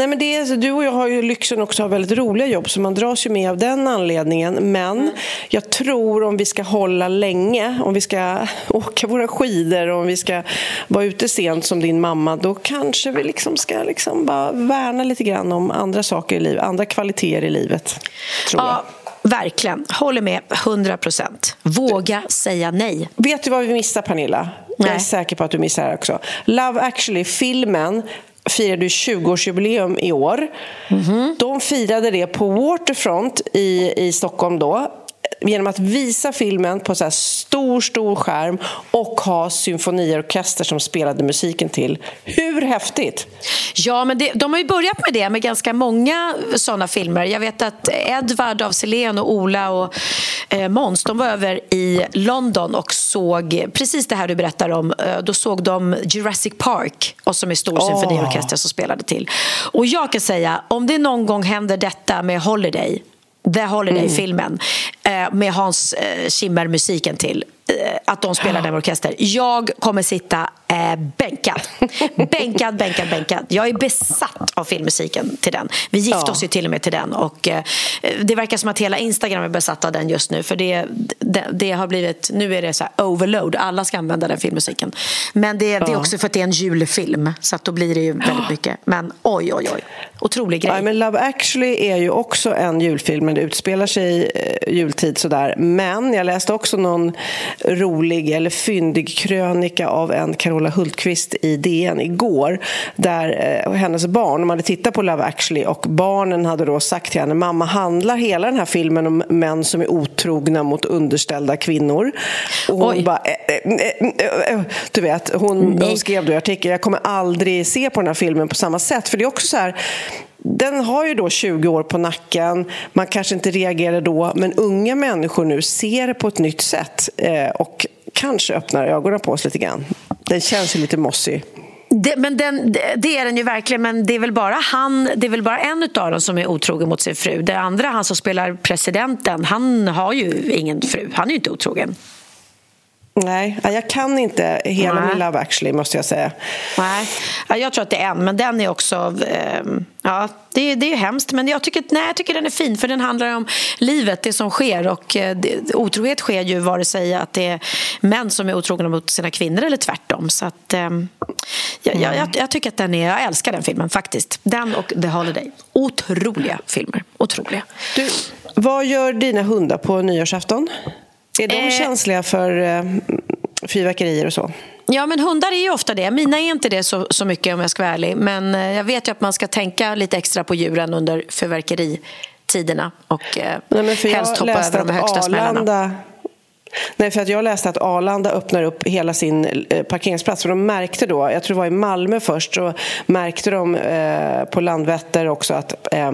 Nej, men det är, du och jag har ju lyxen också att ha väldigt roliga jobb så man dras ju med av den anledningen. Men jag tror om vi ska hålla länge, om vi ska åka våra skidor om vi ska vara ute sent som din mamma då kanske vi liksom ska liksom bara värna lite grann om andra saker i livet, andra kvaliteter i livet. Tror jag. Ja, verkligen. Håller med 100 procent. Våga säga nej. Vet du vad vi missar, Pernilla? Jag är Nej. säker på att du missar det också. Love actually, filmen firade ju 20-årsjubileum i år. Mhm. De firade det på Waterfront i, i Stockholm då. Genom att visa filmen på så här stor, stor skärm och ha symfoniorkester som spelade musiken till. Hur häftigt? Ja, men det, de har ju börjat med det med ganska många såna filmer. Jag vet att Edvard av Selén och Ola och eh, Måns, de var över i London och såg precis det här du berättar om. Eh, Då såg de Jurassic Park och som är stor Åh. symfoniorkester som spelade till. Och jag kan säga, om det någon gång händer detta med Holiday The Holiday-filmen eh, med Hans Zimmer-musiken till. eh, att de spelar den orkester. Jag kommer sitta eh, bänkad. Bänkad, bänkad, bänkad. Jag är besatt av filmmusiken till den. Vi gifte Ja. oss ju till och med till den. Och, eh, det verkar som att hela Instagram är besatt av den just nu. För det, det, det har blivit, nu är det så overload. Alla ska använda den filmmusiken. Men det, det är Ja. också för att det är en julfilm. Så att då blir det ju väldigt mycket. Men oj, oj, oj. Otrolig grej. Ja, men Love actually är ju också en julfilm, men det utspelar sig eh, jultid sådär. Men jag läste också någon rolig eller fyndig krönika av en Carola Hultqvist i DN igår, där eh, hennes barn, de hade tittat på Love actually och barnen hade då sagt till henne, mamma handlar hela den här filmen om män som är otrogna mot underställda kvinnor? Och hon bara, eh, eh, eh, eh, du vet, hon, hon skrev då i artikeln, jag kommer aldrig se på den här filmen på samma sätt, för det är också så här den har ju då 20 år på nacken, man kanske inte reagerar då men unga människor nu ser det på ett nytt sätt eh, och kanske öppnar ögonen på oss lite grann. Den känns ju lite mossig. Det, men den, det- det är den ju verkligen, men det är väl bara han, det är väl bara en av dem som är otrogen mot sin fru. Det andra, han som spelar presidenten, han har ju ingen fru. Han är ju inte otrogen. Nej, jag kan inte hela Nej. min Love actually måste jag säga. Nej, ja, jag tror att det är en, men den är också... Eh, ja, det, är- det är hemskt, men jag tycker, nej, jag tycker den är fin för den handlar om livet, det som sker. Och eh, det, Otrohet sker ju vare sig att det är män som är otrogna mot sina kvinnor eller tvärtom. Så att, eh, jag, jag, jag, jag tycker att den är... Jag älskar den filmen faktiskt. Den och The Holiday. Otroliga filmer. Otroliga. Du, vad gör dina hundar på nyårsafton? Är de Eh. känsliga för eh, fyrverkerier och så? Ja, men hundar är ju ofta det. Mina är inte det så, så mycket om jag ska vara ärlig. Men eh, jag vet ju att man ska tänka lite extra på djuren under fyrverkeritiderna och eh, Nej, för helst hoppa över de högsta smällarna. Nej, för att jag läste att Arlanda öppnar upp hela sin eh, parkeringsplats. För de märkte då, jag tror det var i Malmö först, så märkte de eh, på Landvetter också att eh,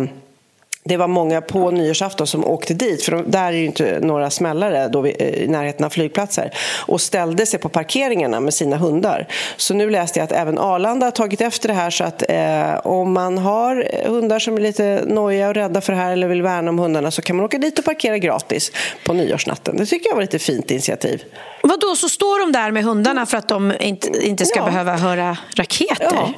det var många på nyårsafton som åkte dit, för de, där är ju inte några smällare då vi, eh, i närheten av flygplatser, och ställde sig på parkeringarna med sina hundar. Så nu läste jag att även Arlanda har tagit efter det här, så att eh, om man har hundar som är lite nojiga och rädda för det här eller vill värna om hundarna så kan man åka dit och parkera gratis på nyårsnatten. Det tycker jag var ett lite fint initiativ. Vadå, så står de där med hundarna för att de inte, inte ska Ja. behöva höra raketer? Ja.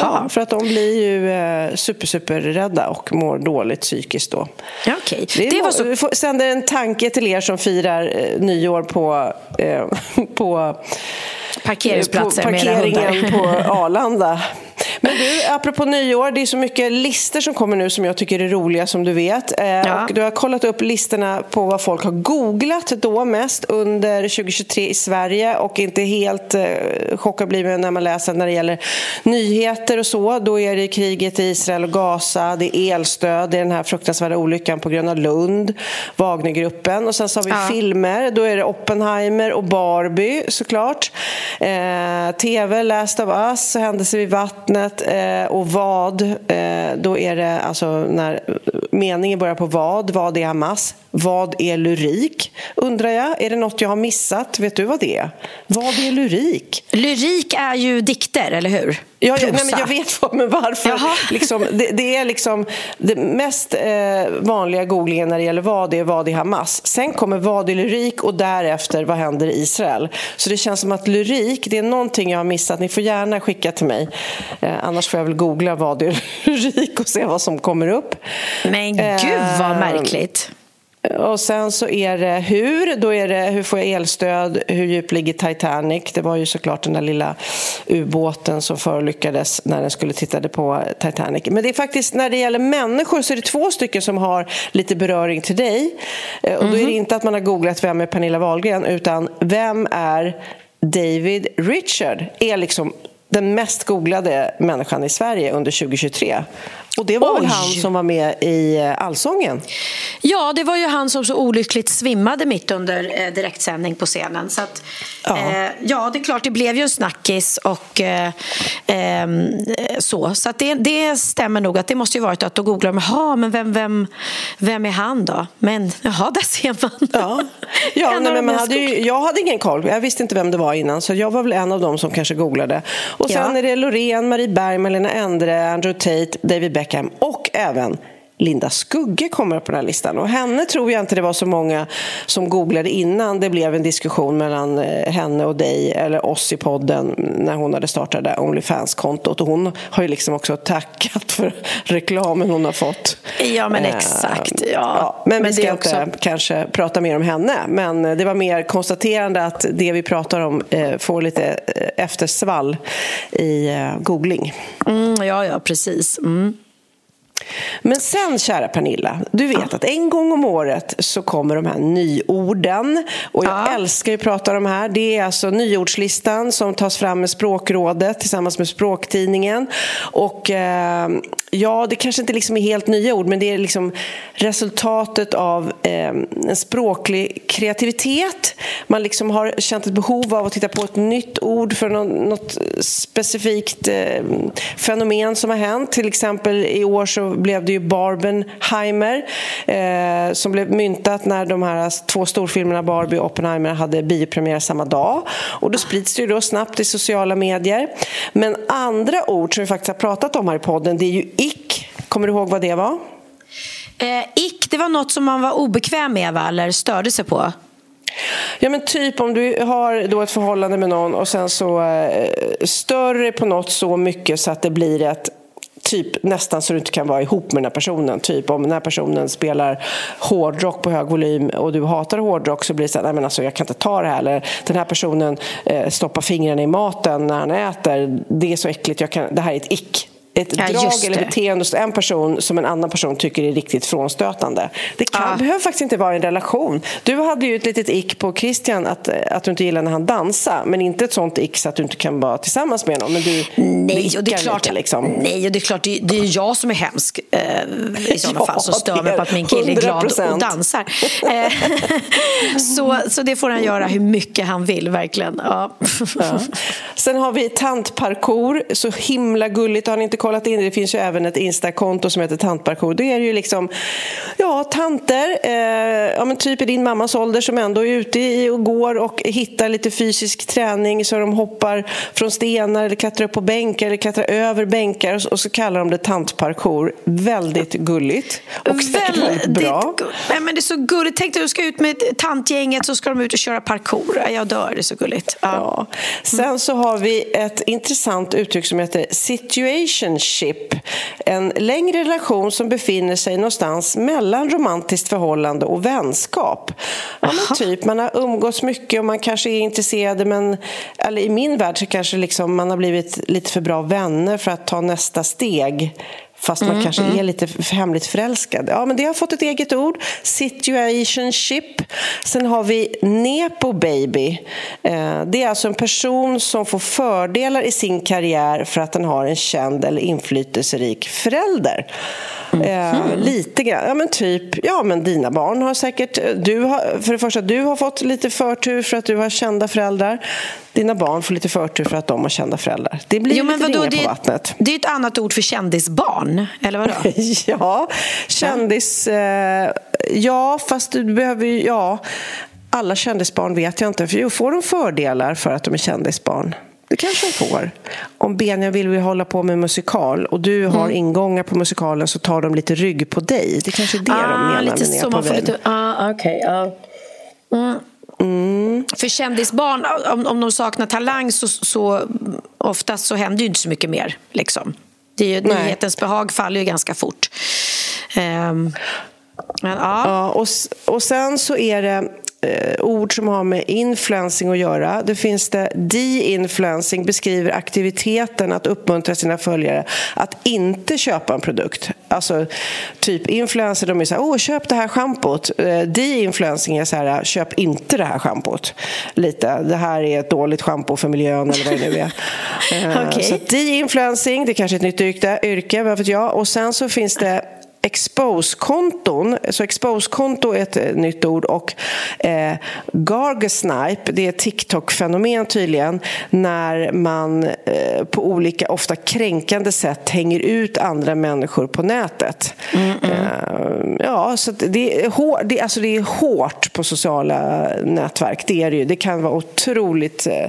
Ja, för att de blir ju eh, super, super rädda och mår dåligt psykiskt då. Ja, okej. Det, Det var så... Vi får sända en tanke till er som firar eh, nyår på, eh, på Parkeringsplatser på med era parkeringen på Arlanda. Men du, apropå nyår, det är så mycket listor som kommer nu som jag tycker är roliga som du vet. Eh, Ja. Och du har kollat upp listorna på vad folk har googlat då mest under 2023 i Sverige och inte helt eh, chockad blir man när man läser när det gäller nyheter och så. Då är det kriget i Israel och Gaza, det är elstöd, det är den här fruktansvärda olyckan på Gröna Lund, Wagnergruppen och sen så har vi Ja. filmer. Då är det Oppenheimer och Barbie såklart. Eh, TV, Last of Us, Händelser vid vattnet eh, och vad. Eh, då är det alltså när meningen börjar på vad. Vad är Hamas? Vad är lyrik? Undrar jag. Är det något jag har missat? Vet du vad det är? Vad är lyrik? Lyrik är ju dikter, eller hur? Ja, jag, nej, men jag vet vad, men varför. Liksom, det, det är liksom det mest eh, vanliga googlingen när det gäller vad är vad är Hamas. Sen kommer vad är lyrik och därefter vad händer i Israel. Så det känns som att lyrik, det är någonting jag har missat. Ni får gärna skicka till mig. Eh, annars får jag väl googla vad är lyrik och se vad som kommer upp. Men gud vad Eh, märkligt. Och sen så är det hur. Då är det hur får jag elstöd? Hur djup ligger Titanic? Det var ju såklart den där lilla ubåten som förolyckades när den skulle tittade på Titanic. Men det är faktiskt när det gäller människor så är det två stycken som har lite beröring till dig. Eh, Och då är det inte att man har googlat vem är Pernilla Wahlgren utan vem är David Richard? Är liksom den mest googlade människan i Sverige under 2023. Och det var väl Oj. han som var med i eh, Allsången? Ja, det var ju han som så olyckligt svimmade mitt under eh, direktsändning på scenen. Så att, Ja. Eh, ja, det är klart, det blev ju en snackis och eh, eh, så. Så att det, det stämmer nog att det måste ju varit att då googlar de, jaha, men vem, vem, vem är han då? Men jaha, där ser man. Ja, ja nej, men man hade ju, jag hade ingen koll. Jag visste inte vem det var innan. Så jag var väl en av dem som kanske googlade. Och sen Ja. är det Loreen, Marie Berg, Malena Endre, Andrew Tate, David Beckham och även Linda Skugge kommer på den här listan. Och henne tror jag inte det var så många som googlade innan det blev en diskussion mellan eh, henne och dig, eller oss i podden, när hon hade startat det Onlyfans-kontot. Och hon har ju liksom också tackat för reklamen hon har fått. Ja, men Eh, exakt. Ja. men, Men vi ska är inte också- kanske prata mer om henne. Men det var mer konstaterande att det vi pratar om eh, får lite eftersvall i googling. Mm, ja, ja, precis. Mm. Men sen, kära Pernilla, du vet att en gång om året så kommer de här nyorden. Och jag Ja. älskar att prata om de här. Det är alltså nyordslistan som tas fram med Språkrådet tillsammans med Språktidningen. Och eh, ja, det kanske inte liksom är helt nya ord, men det är liksom resultatet av eh, en språklig kreativitet. Man liksom har känt ett behov av att titta på ett nytt ord för något, något specifikt eh, fenomen som har hänt. Till exempel i år så blev det ju Barbenheimer eh, som blev myntat när de här två storfilmerna Barbie och Oppenheimer hade biopremiär samma dag. Och då sprids det ju då snabbt i sociala medier. Men andra ord som vi faktiskt har pratat om här i podden det är ju ick. Kommer du ihåg vad det var? Eh, ick, det var något som man var obekväm med va? eller störde sig på. Ja men typ om du har då ett förhållande med någon och sen så eh, stör dig på något så mycket så att det blir ett Typ nästan så du inte kan vara ihop med den här personen. Typ om den här personen spelar hårdrock på hög volym och du hatar hårdrock så blir det så här, nej men alltså jag kan inte ta det här. Eller den här personen eh, stoppar fingrarna i maten när han äter. Det är så äckligt, jag kan, det här är ett ick. Ett Ja, drag eller beteende hos en person som en annan person tycker är riktigt frånstötande. Det kan, Ja. behöver faktiskt inte vara en relation. Du hade ju ett litet ick på Christian att, att du inte gillar när han dansar men inte ett sånt ick så att du inte kan vara tillsammans med honom. Men du Nej, och det är klart, lite, liksom. nej, och det är klart det är, det är jag som är hemsk eh, i sådana Ja, fall som stör mig på att min kille är glad 100%. och dansar. Eh, så, så det får han göra hur mycket han vill, verkligen. Ja. Ja. Sen har vi tantparkour, så himla gulligt. Har ni inte kollat in det? Det finns ju även ett Insta-konto som heter tantparkour. Det är ju liksom, ja, tanter, eh, ja, men typ i din mammas ålder som ändå är ute i och går och hittar lite fysisk träning så de hoppar från stenar eller klättrar upp på bänkar eller klättrar över bänkar och så, och så kallar de det tantparkour. Väldigt gulligt och säkert väldigt bra. Nej, men det är så gulligt. Tänk dig att du ska ut med tantgänget så ska de ut och köra parkour. Jag dör, det är så gulligt. Ja. Ja. Sen så har vi ett intressant uttryck som heter situationship. En längre relation som befinner sig någonstans mellan romantiskt förhållande och vänskap. Ja, typ, man har umgåtts mycket och man kanske är intresserade men eller i min värld så kanske liksom man har blivit lite för bra vänner för att ta nästa steg. Fast man kanske är lite hemligt förälskad. Ja, men det har fått ett eget ord. Situationship. Sen har vi nepo baby. Eh, Det är alltså en person som får fördelar i sin karriär för att den har en känd eller inflytelserik förälder. Eh, lite grann. Ja, men typ, ja men dina barn har säkert... Du har, för det första, du har fått lite förtur för att du har kända föräldrar. Dina barn får lite förtur för att de har kända föräldrar. Det blir Jo, lite vadå, ringar på vattnet. det är ett annat ord för kändisbarn, eller vadå? Ja, kändis... Eh, ja, fast du behöver ju... Ja, alla kändisbarn vet jag inte. För jo, får de fördelar för att de är kändisbarn? Det kanske de får. Om Benjamin vill hålla på med musikal och du har Mm. ingångar på musikalen så tar de lite rygg på dig. Det kanske är det de menar ah, lite med så, man får lite... Ah, okej. ja. Mm. För kändisbarn, om, om de saknar talang så, så oftast så händer ju inte så mycket mer. Liksom. Det är ju, nyhetens behag faller ju ganska fort. Ehm, men, ja. Ja, och, och sen så är det eh, ord som har med influencing att göra. Det finns det de-influencing beskriver aktiviteten att uppmuntra sina följare att inte köpa en produkt. Alltså typ influencer, de är så här, åh köp det här schampot. Eh, De-influencing är så här, köp inte det här schampot. Lite, det här är ett dåligt schampo för miljön eller vad det nu är. Eh, Okej. Så de-influencing, det är kanske är ett nytt yrke, yrke, vad vet jag. Och sen så finns det Expose-konton, så expose-konto är ett eh, nytt ord och eh, gargasnipe, det är ett TikTok-fenomen tydligen när man eh, på olika, ofta kränkande sätt hänger ut andra människor på nätet. Eh, ja, så det, är hår, det, alltså det är hårt på sociala nätverk, det är det ju. Det kan vara otroligt eh,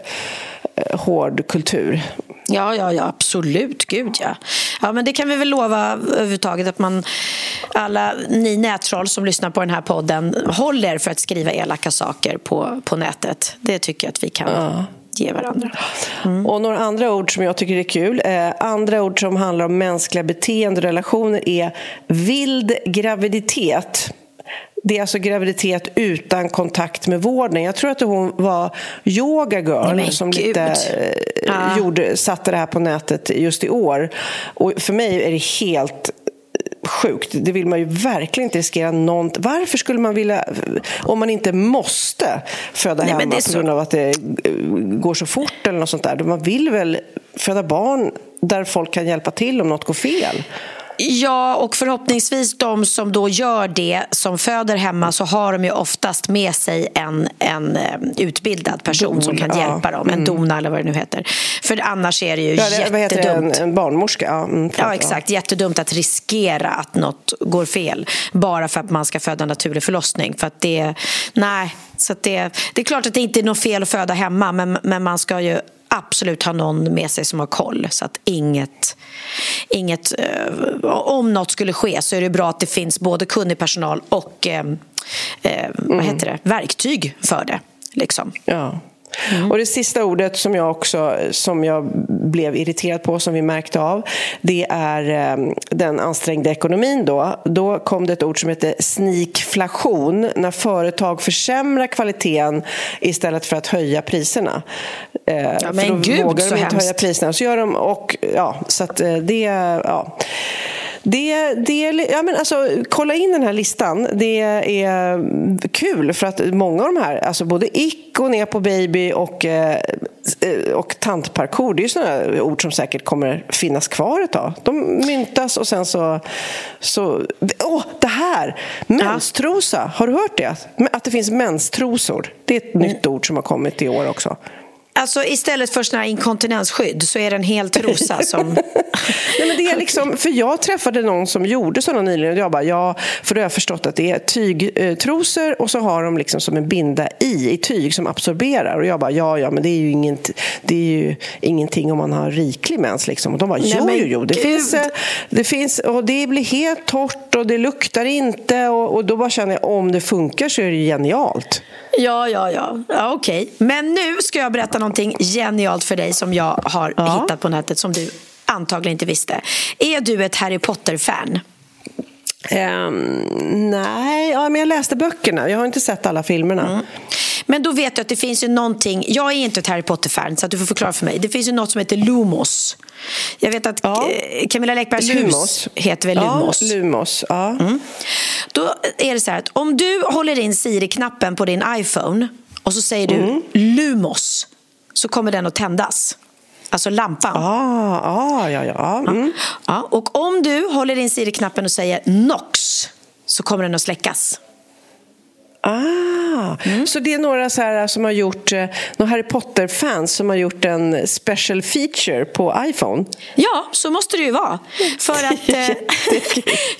eh, hård kultur. Ja, ja, ja, absolut. Gud, ja. ja. Men det kan vi väl lova överhuvudtaget att man, alla ni nättroll som lyssnar på den här podden håller för att skriva elaka saker på, på nätet. Det tycker jag att vi kan ge varandra. Och några andra ord som jag tycker är kul. Eh, andra ord som handlar om mänskliga beteende och relationer är vild graviditet. Det är alltså graviditet utan kontakt med vården. Jag tror att hon var yoga girl Nej, som gud. lite eh, Ja. gjorde, satte det här på nätet just i år. Och för mig är det helt sjukt. Det vill man ju verkligen inte riskera någonting. Varför skulle man vilja, om man inte måste föda Nej, hemma på så- grund av att det eh, går så fort eller något sånt där. Man vill väl föda barn där folk kan hjälpa till om något går fel. Ja, och förhoppningsvis de som då gör det, som föder hemma, så har de ju oftast med sig en, en eh, utbildad person Don, som kan ja. hjälpa dem. En dona eller vad det nu heter. För annars är det ju Ja, det, heter det? jättedumt. En, barnmorska? Ja, mm, Ja, exakt. Jättedumt att riskera att något går fel bara för att man ska föda en naturlig förlossning. För att det, nej, så det, det är klart att det inte är något fel att föda hemma men, men man ska ju absolut ha någon med sig som har koll så att inget, inget eh, om något skulle ske så är det bra att det finns både kunnig personal och eh, eh, vad heter det? verktyg för det. Liksom. Ja. Mm. Och det sista ordet som jag också som jag blev irriterad på, som vi märkte av, det är eh, den ansträngda ekonomin. Då. då kom det ett ord som heter sneakflation, när företag försämrar kvaliteten istället för att höja priserna. Eh, Ja, för men då gud, vågar de inte höja hemskt. priserna. Så gör de, och, ja, så att eh, det... Ja. Det, det, ja, men alltså, kolla in den här listan. Det är kul för att många av de här, alltså både ick och ner på baby och, eh, och tantparkour, det är sådana ord som säkert kommer finnas kvar ett tag. De myntas och sen så... så åh, det här! Menstrosa, har du hört det? Att det finns menstrosor. Det är ett nytt ord som har kommit i år också. Alltså istället för såna här inkontinensskydd så är det en hel trosa som... Nej, men det är liksom, för jag träffade någon som gjorde sådana nyligen och jag bara, ja, för då har jag förstått att det är tygtrosor och så har de liksom som en binda i, i tyg som absorberar och jag bara, ja, ja, men det är ju, inget, det är ju ingenting om man har riklig mens liksom. Och de bara, Nej, jo, men jo, jo, det gud. finns, det finns, och det blir helt torrt och det luktar inte och, och då bara känner jag, om det funkar så är det ju genialt. Ja, ja, ja. ja Okej. Men nu ska jag berätta någonting genialt för dig som jag har Ja. hittat på nätet som du antagligen inte visste. Är du ett Harry Potter-fan? Ehm, nej, ja, men jag läste böckerna. Jag har inte sett alla filmerna. Mm. Men då vet du att det finns ju någonting, jag är inte ett Harry Potter-fan så du får förklara för mig. Det finns ju något som heter Lumos. Jag vet att Ja. eh, Camilla Läckbergs Lumos. hus heter väl Lumos. Ja, Lumos. Ja. Då är det så här att om du håller in Siri-knappen på din iPhone och så säger du Mm. Lumos så kommer den att tändas. Alltså lampan. Ah, ah, ja, ja. Mm. Ja, och om du håller in Siri-knappen och säger Nox så kommer den att släckas. Ah, Mm. Så det är några så här som har gjort, eh, några Harry Potter-fans som har gjort en special feature på iPhone. Ja, så måste det ju vara. För att eh,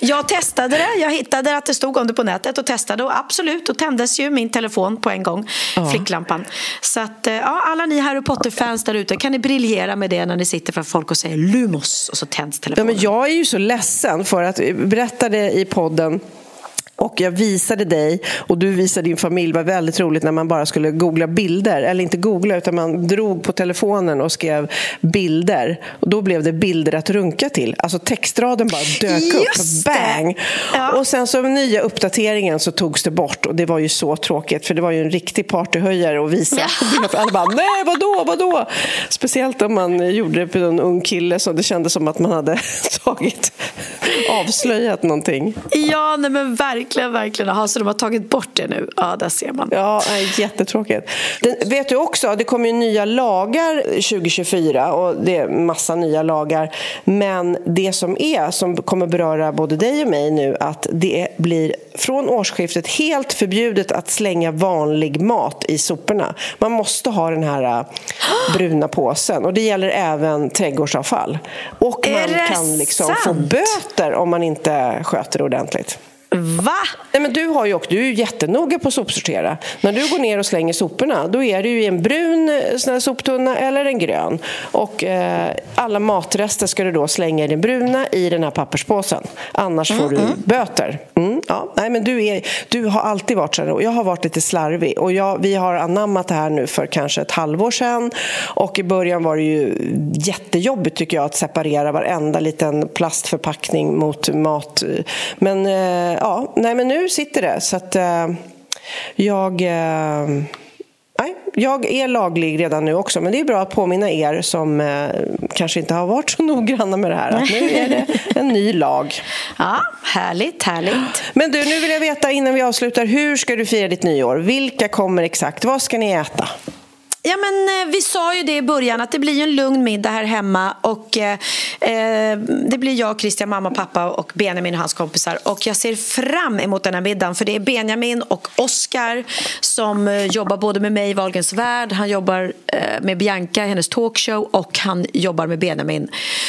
jag testade det, jag hittade att det stod om det på nätet och testade och absolut, då tändes ju min telefon på en gång, ficklampan. Så att, eh, ja, alla ni Harry Potter-fans där ute, kan ni briljera med det när ni sitter för folk och säger Lumos och så tänds Ja, telefonen. men jag är ju så ledsen för att jag berättade i podden och jag visade dig och du visade din familj. Det var väldigt roligt när man bara skulle googla bilder. Eller inte googla, utan man drog på telefonen och skrev bilder. Och då blev det bilder att runka till. Alltså textraden bara dök Just upp. Bang! Ja. Och sen så nya uppdateringen så togs det bort. Och det var ju så tråkigt, för det var ju en riktig partyhöjare att visa. Alla bara, nej vadå, vadå? Speciellt om man gjorde det på en ung kille så det kändes som att man hade tagit, avslöjat någonting. Ja, nej men verkligen. Verkligen, verkligen. Jaha, så de har tagit bort det nu? Ja, där ser man. Ja, jättetråkigt. Den, vet du också, det kommer ju nya lagar 2024 och det är massa nya lagar. Men det som är, som kommer beröra både dig och mig nu, att det blir från årsskiftet helt förbjudet att slänga vanlig mat i soporna. Man måste ha den här äh, bruna påsen och det gäller även trädgårdsavfall. Och man kan liksom få böter om man inte sköter det ordentligt. Va? Nej, men du, har ju, du är ju jättenoga på att sopsortera. När du går ner och slänger soporna då är det ju i en brun eh, sån soptunna eller en grön. Och eh, Alla matrester ska du då slänga i den bruna i den här papperspåsen. Annars får du böter. Mm, ja. Nej, men du, är, du har alltid varit så här. och Jag har varit lite slarvig. Och jag, vi har anammat det här nu för kanske ett halvår sedan. Och I början var det ju jättejobbigt tycker jag att separera varenda liten plastförpackning mot mat. Men eh, ja, nej, men nu sitter det. Så att eh, jag... Eh, Nej, jag är laglig redan nu också, men det är bra att påminna er som eh, kanske inte har varit så noggranna med det här att nu är det en ny lag. Ja, härligt, härligt. Men du, nu vill jag veta innan vi avslutar, hur ska du fira ditt nyår? Vilka kommer exakt? Vad ska ni äta? Ja, men, eh, vi sa ju det i början att det blir en lugn middag här hemma. Och, eh, eh det blir jag, Christian, mamma, pappa och Benjamin och hans kompisar. Och Jag ser fram emot den här middagen för det är Benjamin och Oscar som eh, jobbar både med mig i Wahlgrens värld, han jobbar eh, med Bianca i hennes talkshow och han jobbar med Benjamin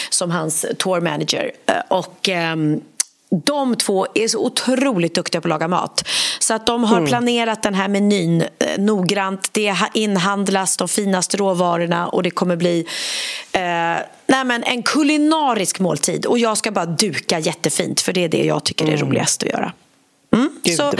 som hans tour manager. Eh, ehm, de två är så otroligt duktiga på att laga mat. Så att de har planerat den här menyn eh, noggrant. Det ha- inhandlas de finaste råvarorna och det kommer bli eh, nej men en kulinarisk måltid. Och jag ska bara duka jättefint för det är det jag tycker är roligast att göra. Mm. Gud, så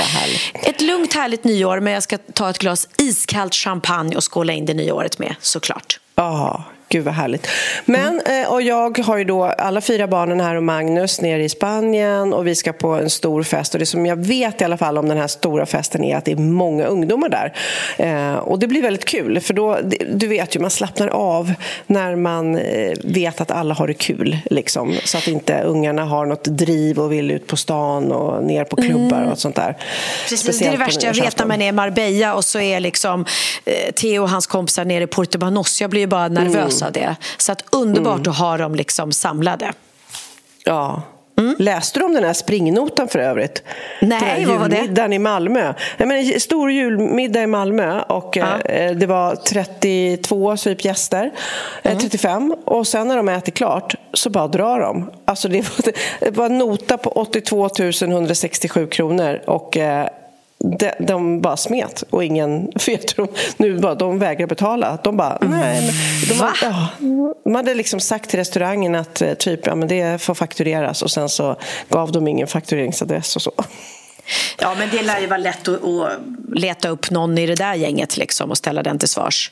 ett lugnt härligt nyår men jag ska ta ett glas iskallt champagne och skåla in det nya året med såklart. Ja, gud vad härligt. Men, eh, och jag har ju då alla fyra barnen här och Magnus nere i Spanien och vi ska på en stor fest och det som jag vet i alla fall om den här stora festen är att det är många ungdomar där. Eh, och det blir väldigt kul för då, du vet ju, man slappnar av när man eh, vet att alla har det kul liksom. Så att inte ungarna har något driv och vill ut på stan och ner på klubbar och sånt där. Precis, det är Speciellt det värsta jag vet när man är i Marbella och så är liksom eh, Theo och hans kompisar nere i Portobanos. Jag blir ju bara nervös Mm. Av det. Så att underbart att ha dem liksom samlade. Ja. Läste du om den här springnotan för övrigt? Mm. Nej, den här vad var det? i Malmö. Jag menar, stor julmiddag i Malmö och Ja. eh, det var 32 typ gäster, eh, Mm. 35 och sen när de äter klart så bara drar de. Alltså det var, det var en nota på 82 167 kronor och eh, de, de bara smet och ingen vet de, nu bara, de vägrar betala. De bara, nej. Men de, Va? ja, de hade liksom sagt till restaurangen att eh, typ, ja, men det får faktureras och sen så gav de ingen faktureringsadress och så. Ja, men det lär ju vara lätt att, att leta upp någon i det där gänget liksom och ställa den till svars.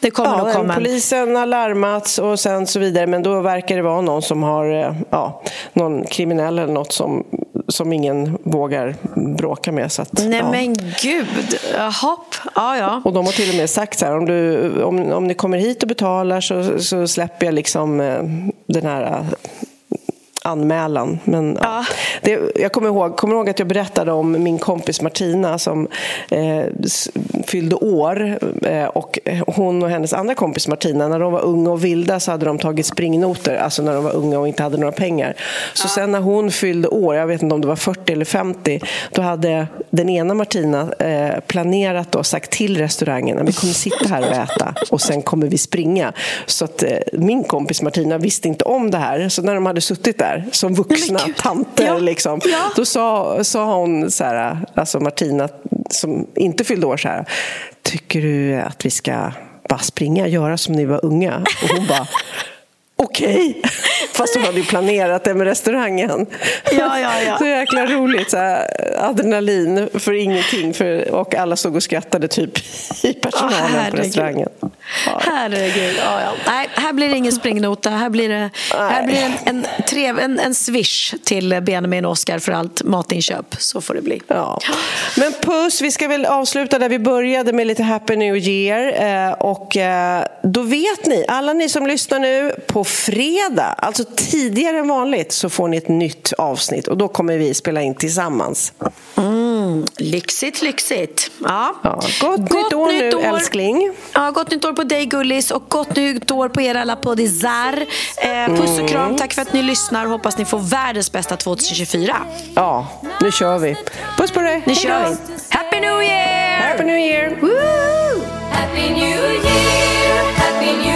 Det kommer Ja, nog komma en... polisen har larmats och sen så vidare men då verkar det vara någon som har eh, ja, någon kriminell eller något som, som ingen vågar bråka med. Så att, Nej ja. men gud, jaha. Ja, ja. Och de har till och med sagt så här, om, du, om, om ni kommer hit och betalar så, så släpper jag liksom eh, den här anmälan. Men, ja. Det, jag kommer ihåg, kommer ihåg att jag berättade om min kompis Martina som eh, fyllde år. Eh, och hon och hennes andra kompis Martina, när de var unga och vilda så hade de tagit springnotor, alltså när de var unga och inte hade några pengar. Så sen när hon fyllde år, jag vet inte om det var 40 eller 50, då hade den ena Martina eh, planerat och sagt till restaurangen att vi kommer sitta här och äta och sen kommer vi springa. Så att eh, min kompis Martina visste inte om det här. Så när de hade suttit där som vuxna gud. tanter, Ja. liksom, Ja. då sa, sa hon, så här, alltså Martina som inte fyllde år, så här, tycker du att vi ska bara springa, göra som ni var unga? Och hon bara Okej! Fast hon hade ju planerat det med restaurangen. Ja, ja, ja. Så jäkla roligt. Så här, adrenalin för ingenting. För, och alla stod och skrattade typ i personalen på herregud. restaurangen. Ja. Herregud. Ja, ja. Nej, här blir det ingen springnota. Här blir det, här blir det en, en, trev, en, en swish till Benjamin och Oscar för allt matinköp. Så får det bli. Ja. Men puss, vi ska väl avsluta där vi började med lite Happy New Year. Eh, och eh, då vet ni, alla ni som lyssnar nu, på fredag, alltså tidigare än vanligt, så får ni ett nytt avsnitt och då kommer vi spela in tillsammans. Mm. Lyxigt, lyxigt. Ja. Ja, gott, nytt år nu, älskling. Ja, gott nytt år på dig, Gullis. Och gott nytt år på er alla poddisar. Eh, puss och kram. Tack för att ni lyssnar. Hoppas ni får världens bästa 2024. Ja, nu kör vi. Puss på dig. Nu Hej kör då. vi. Happy New Year! Happy New Year. Woo! Happy New Year, Happy New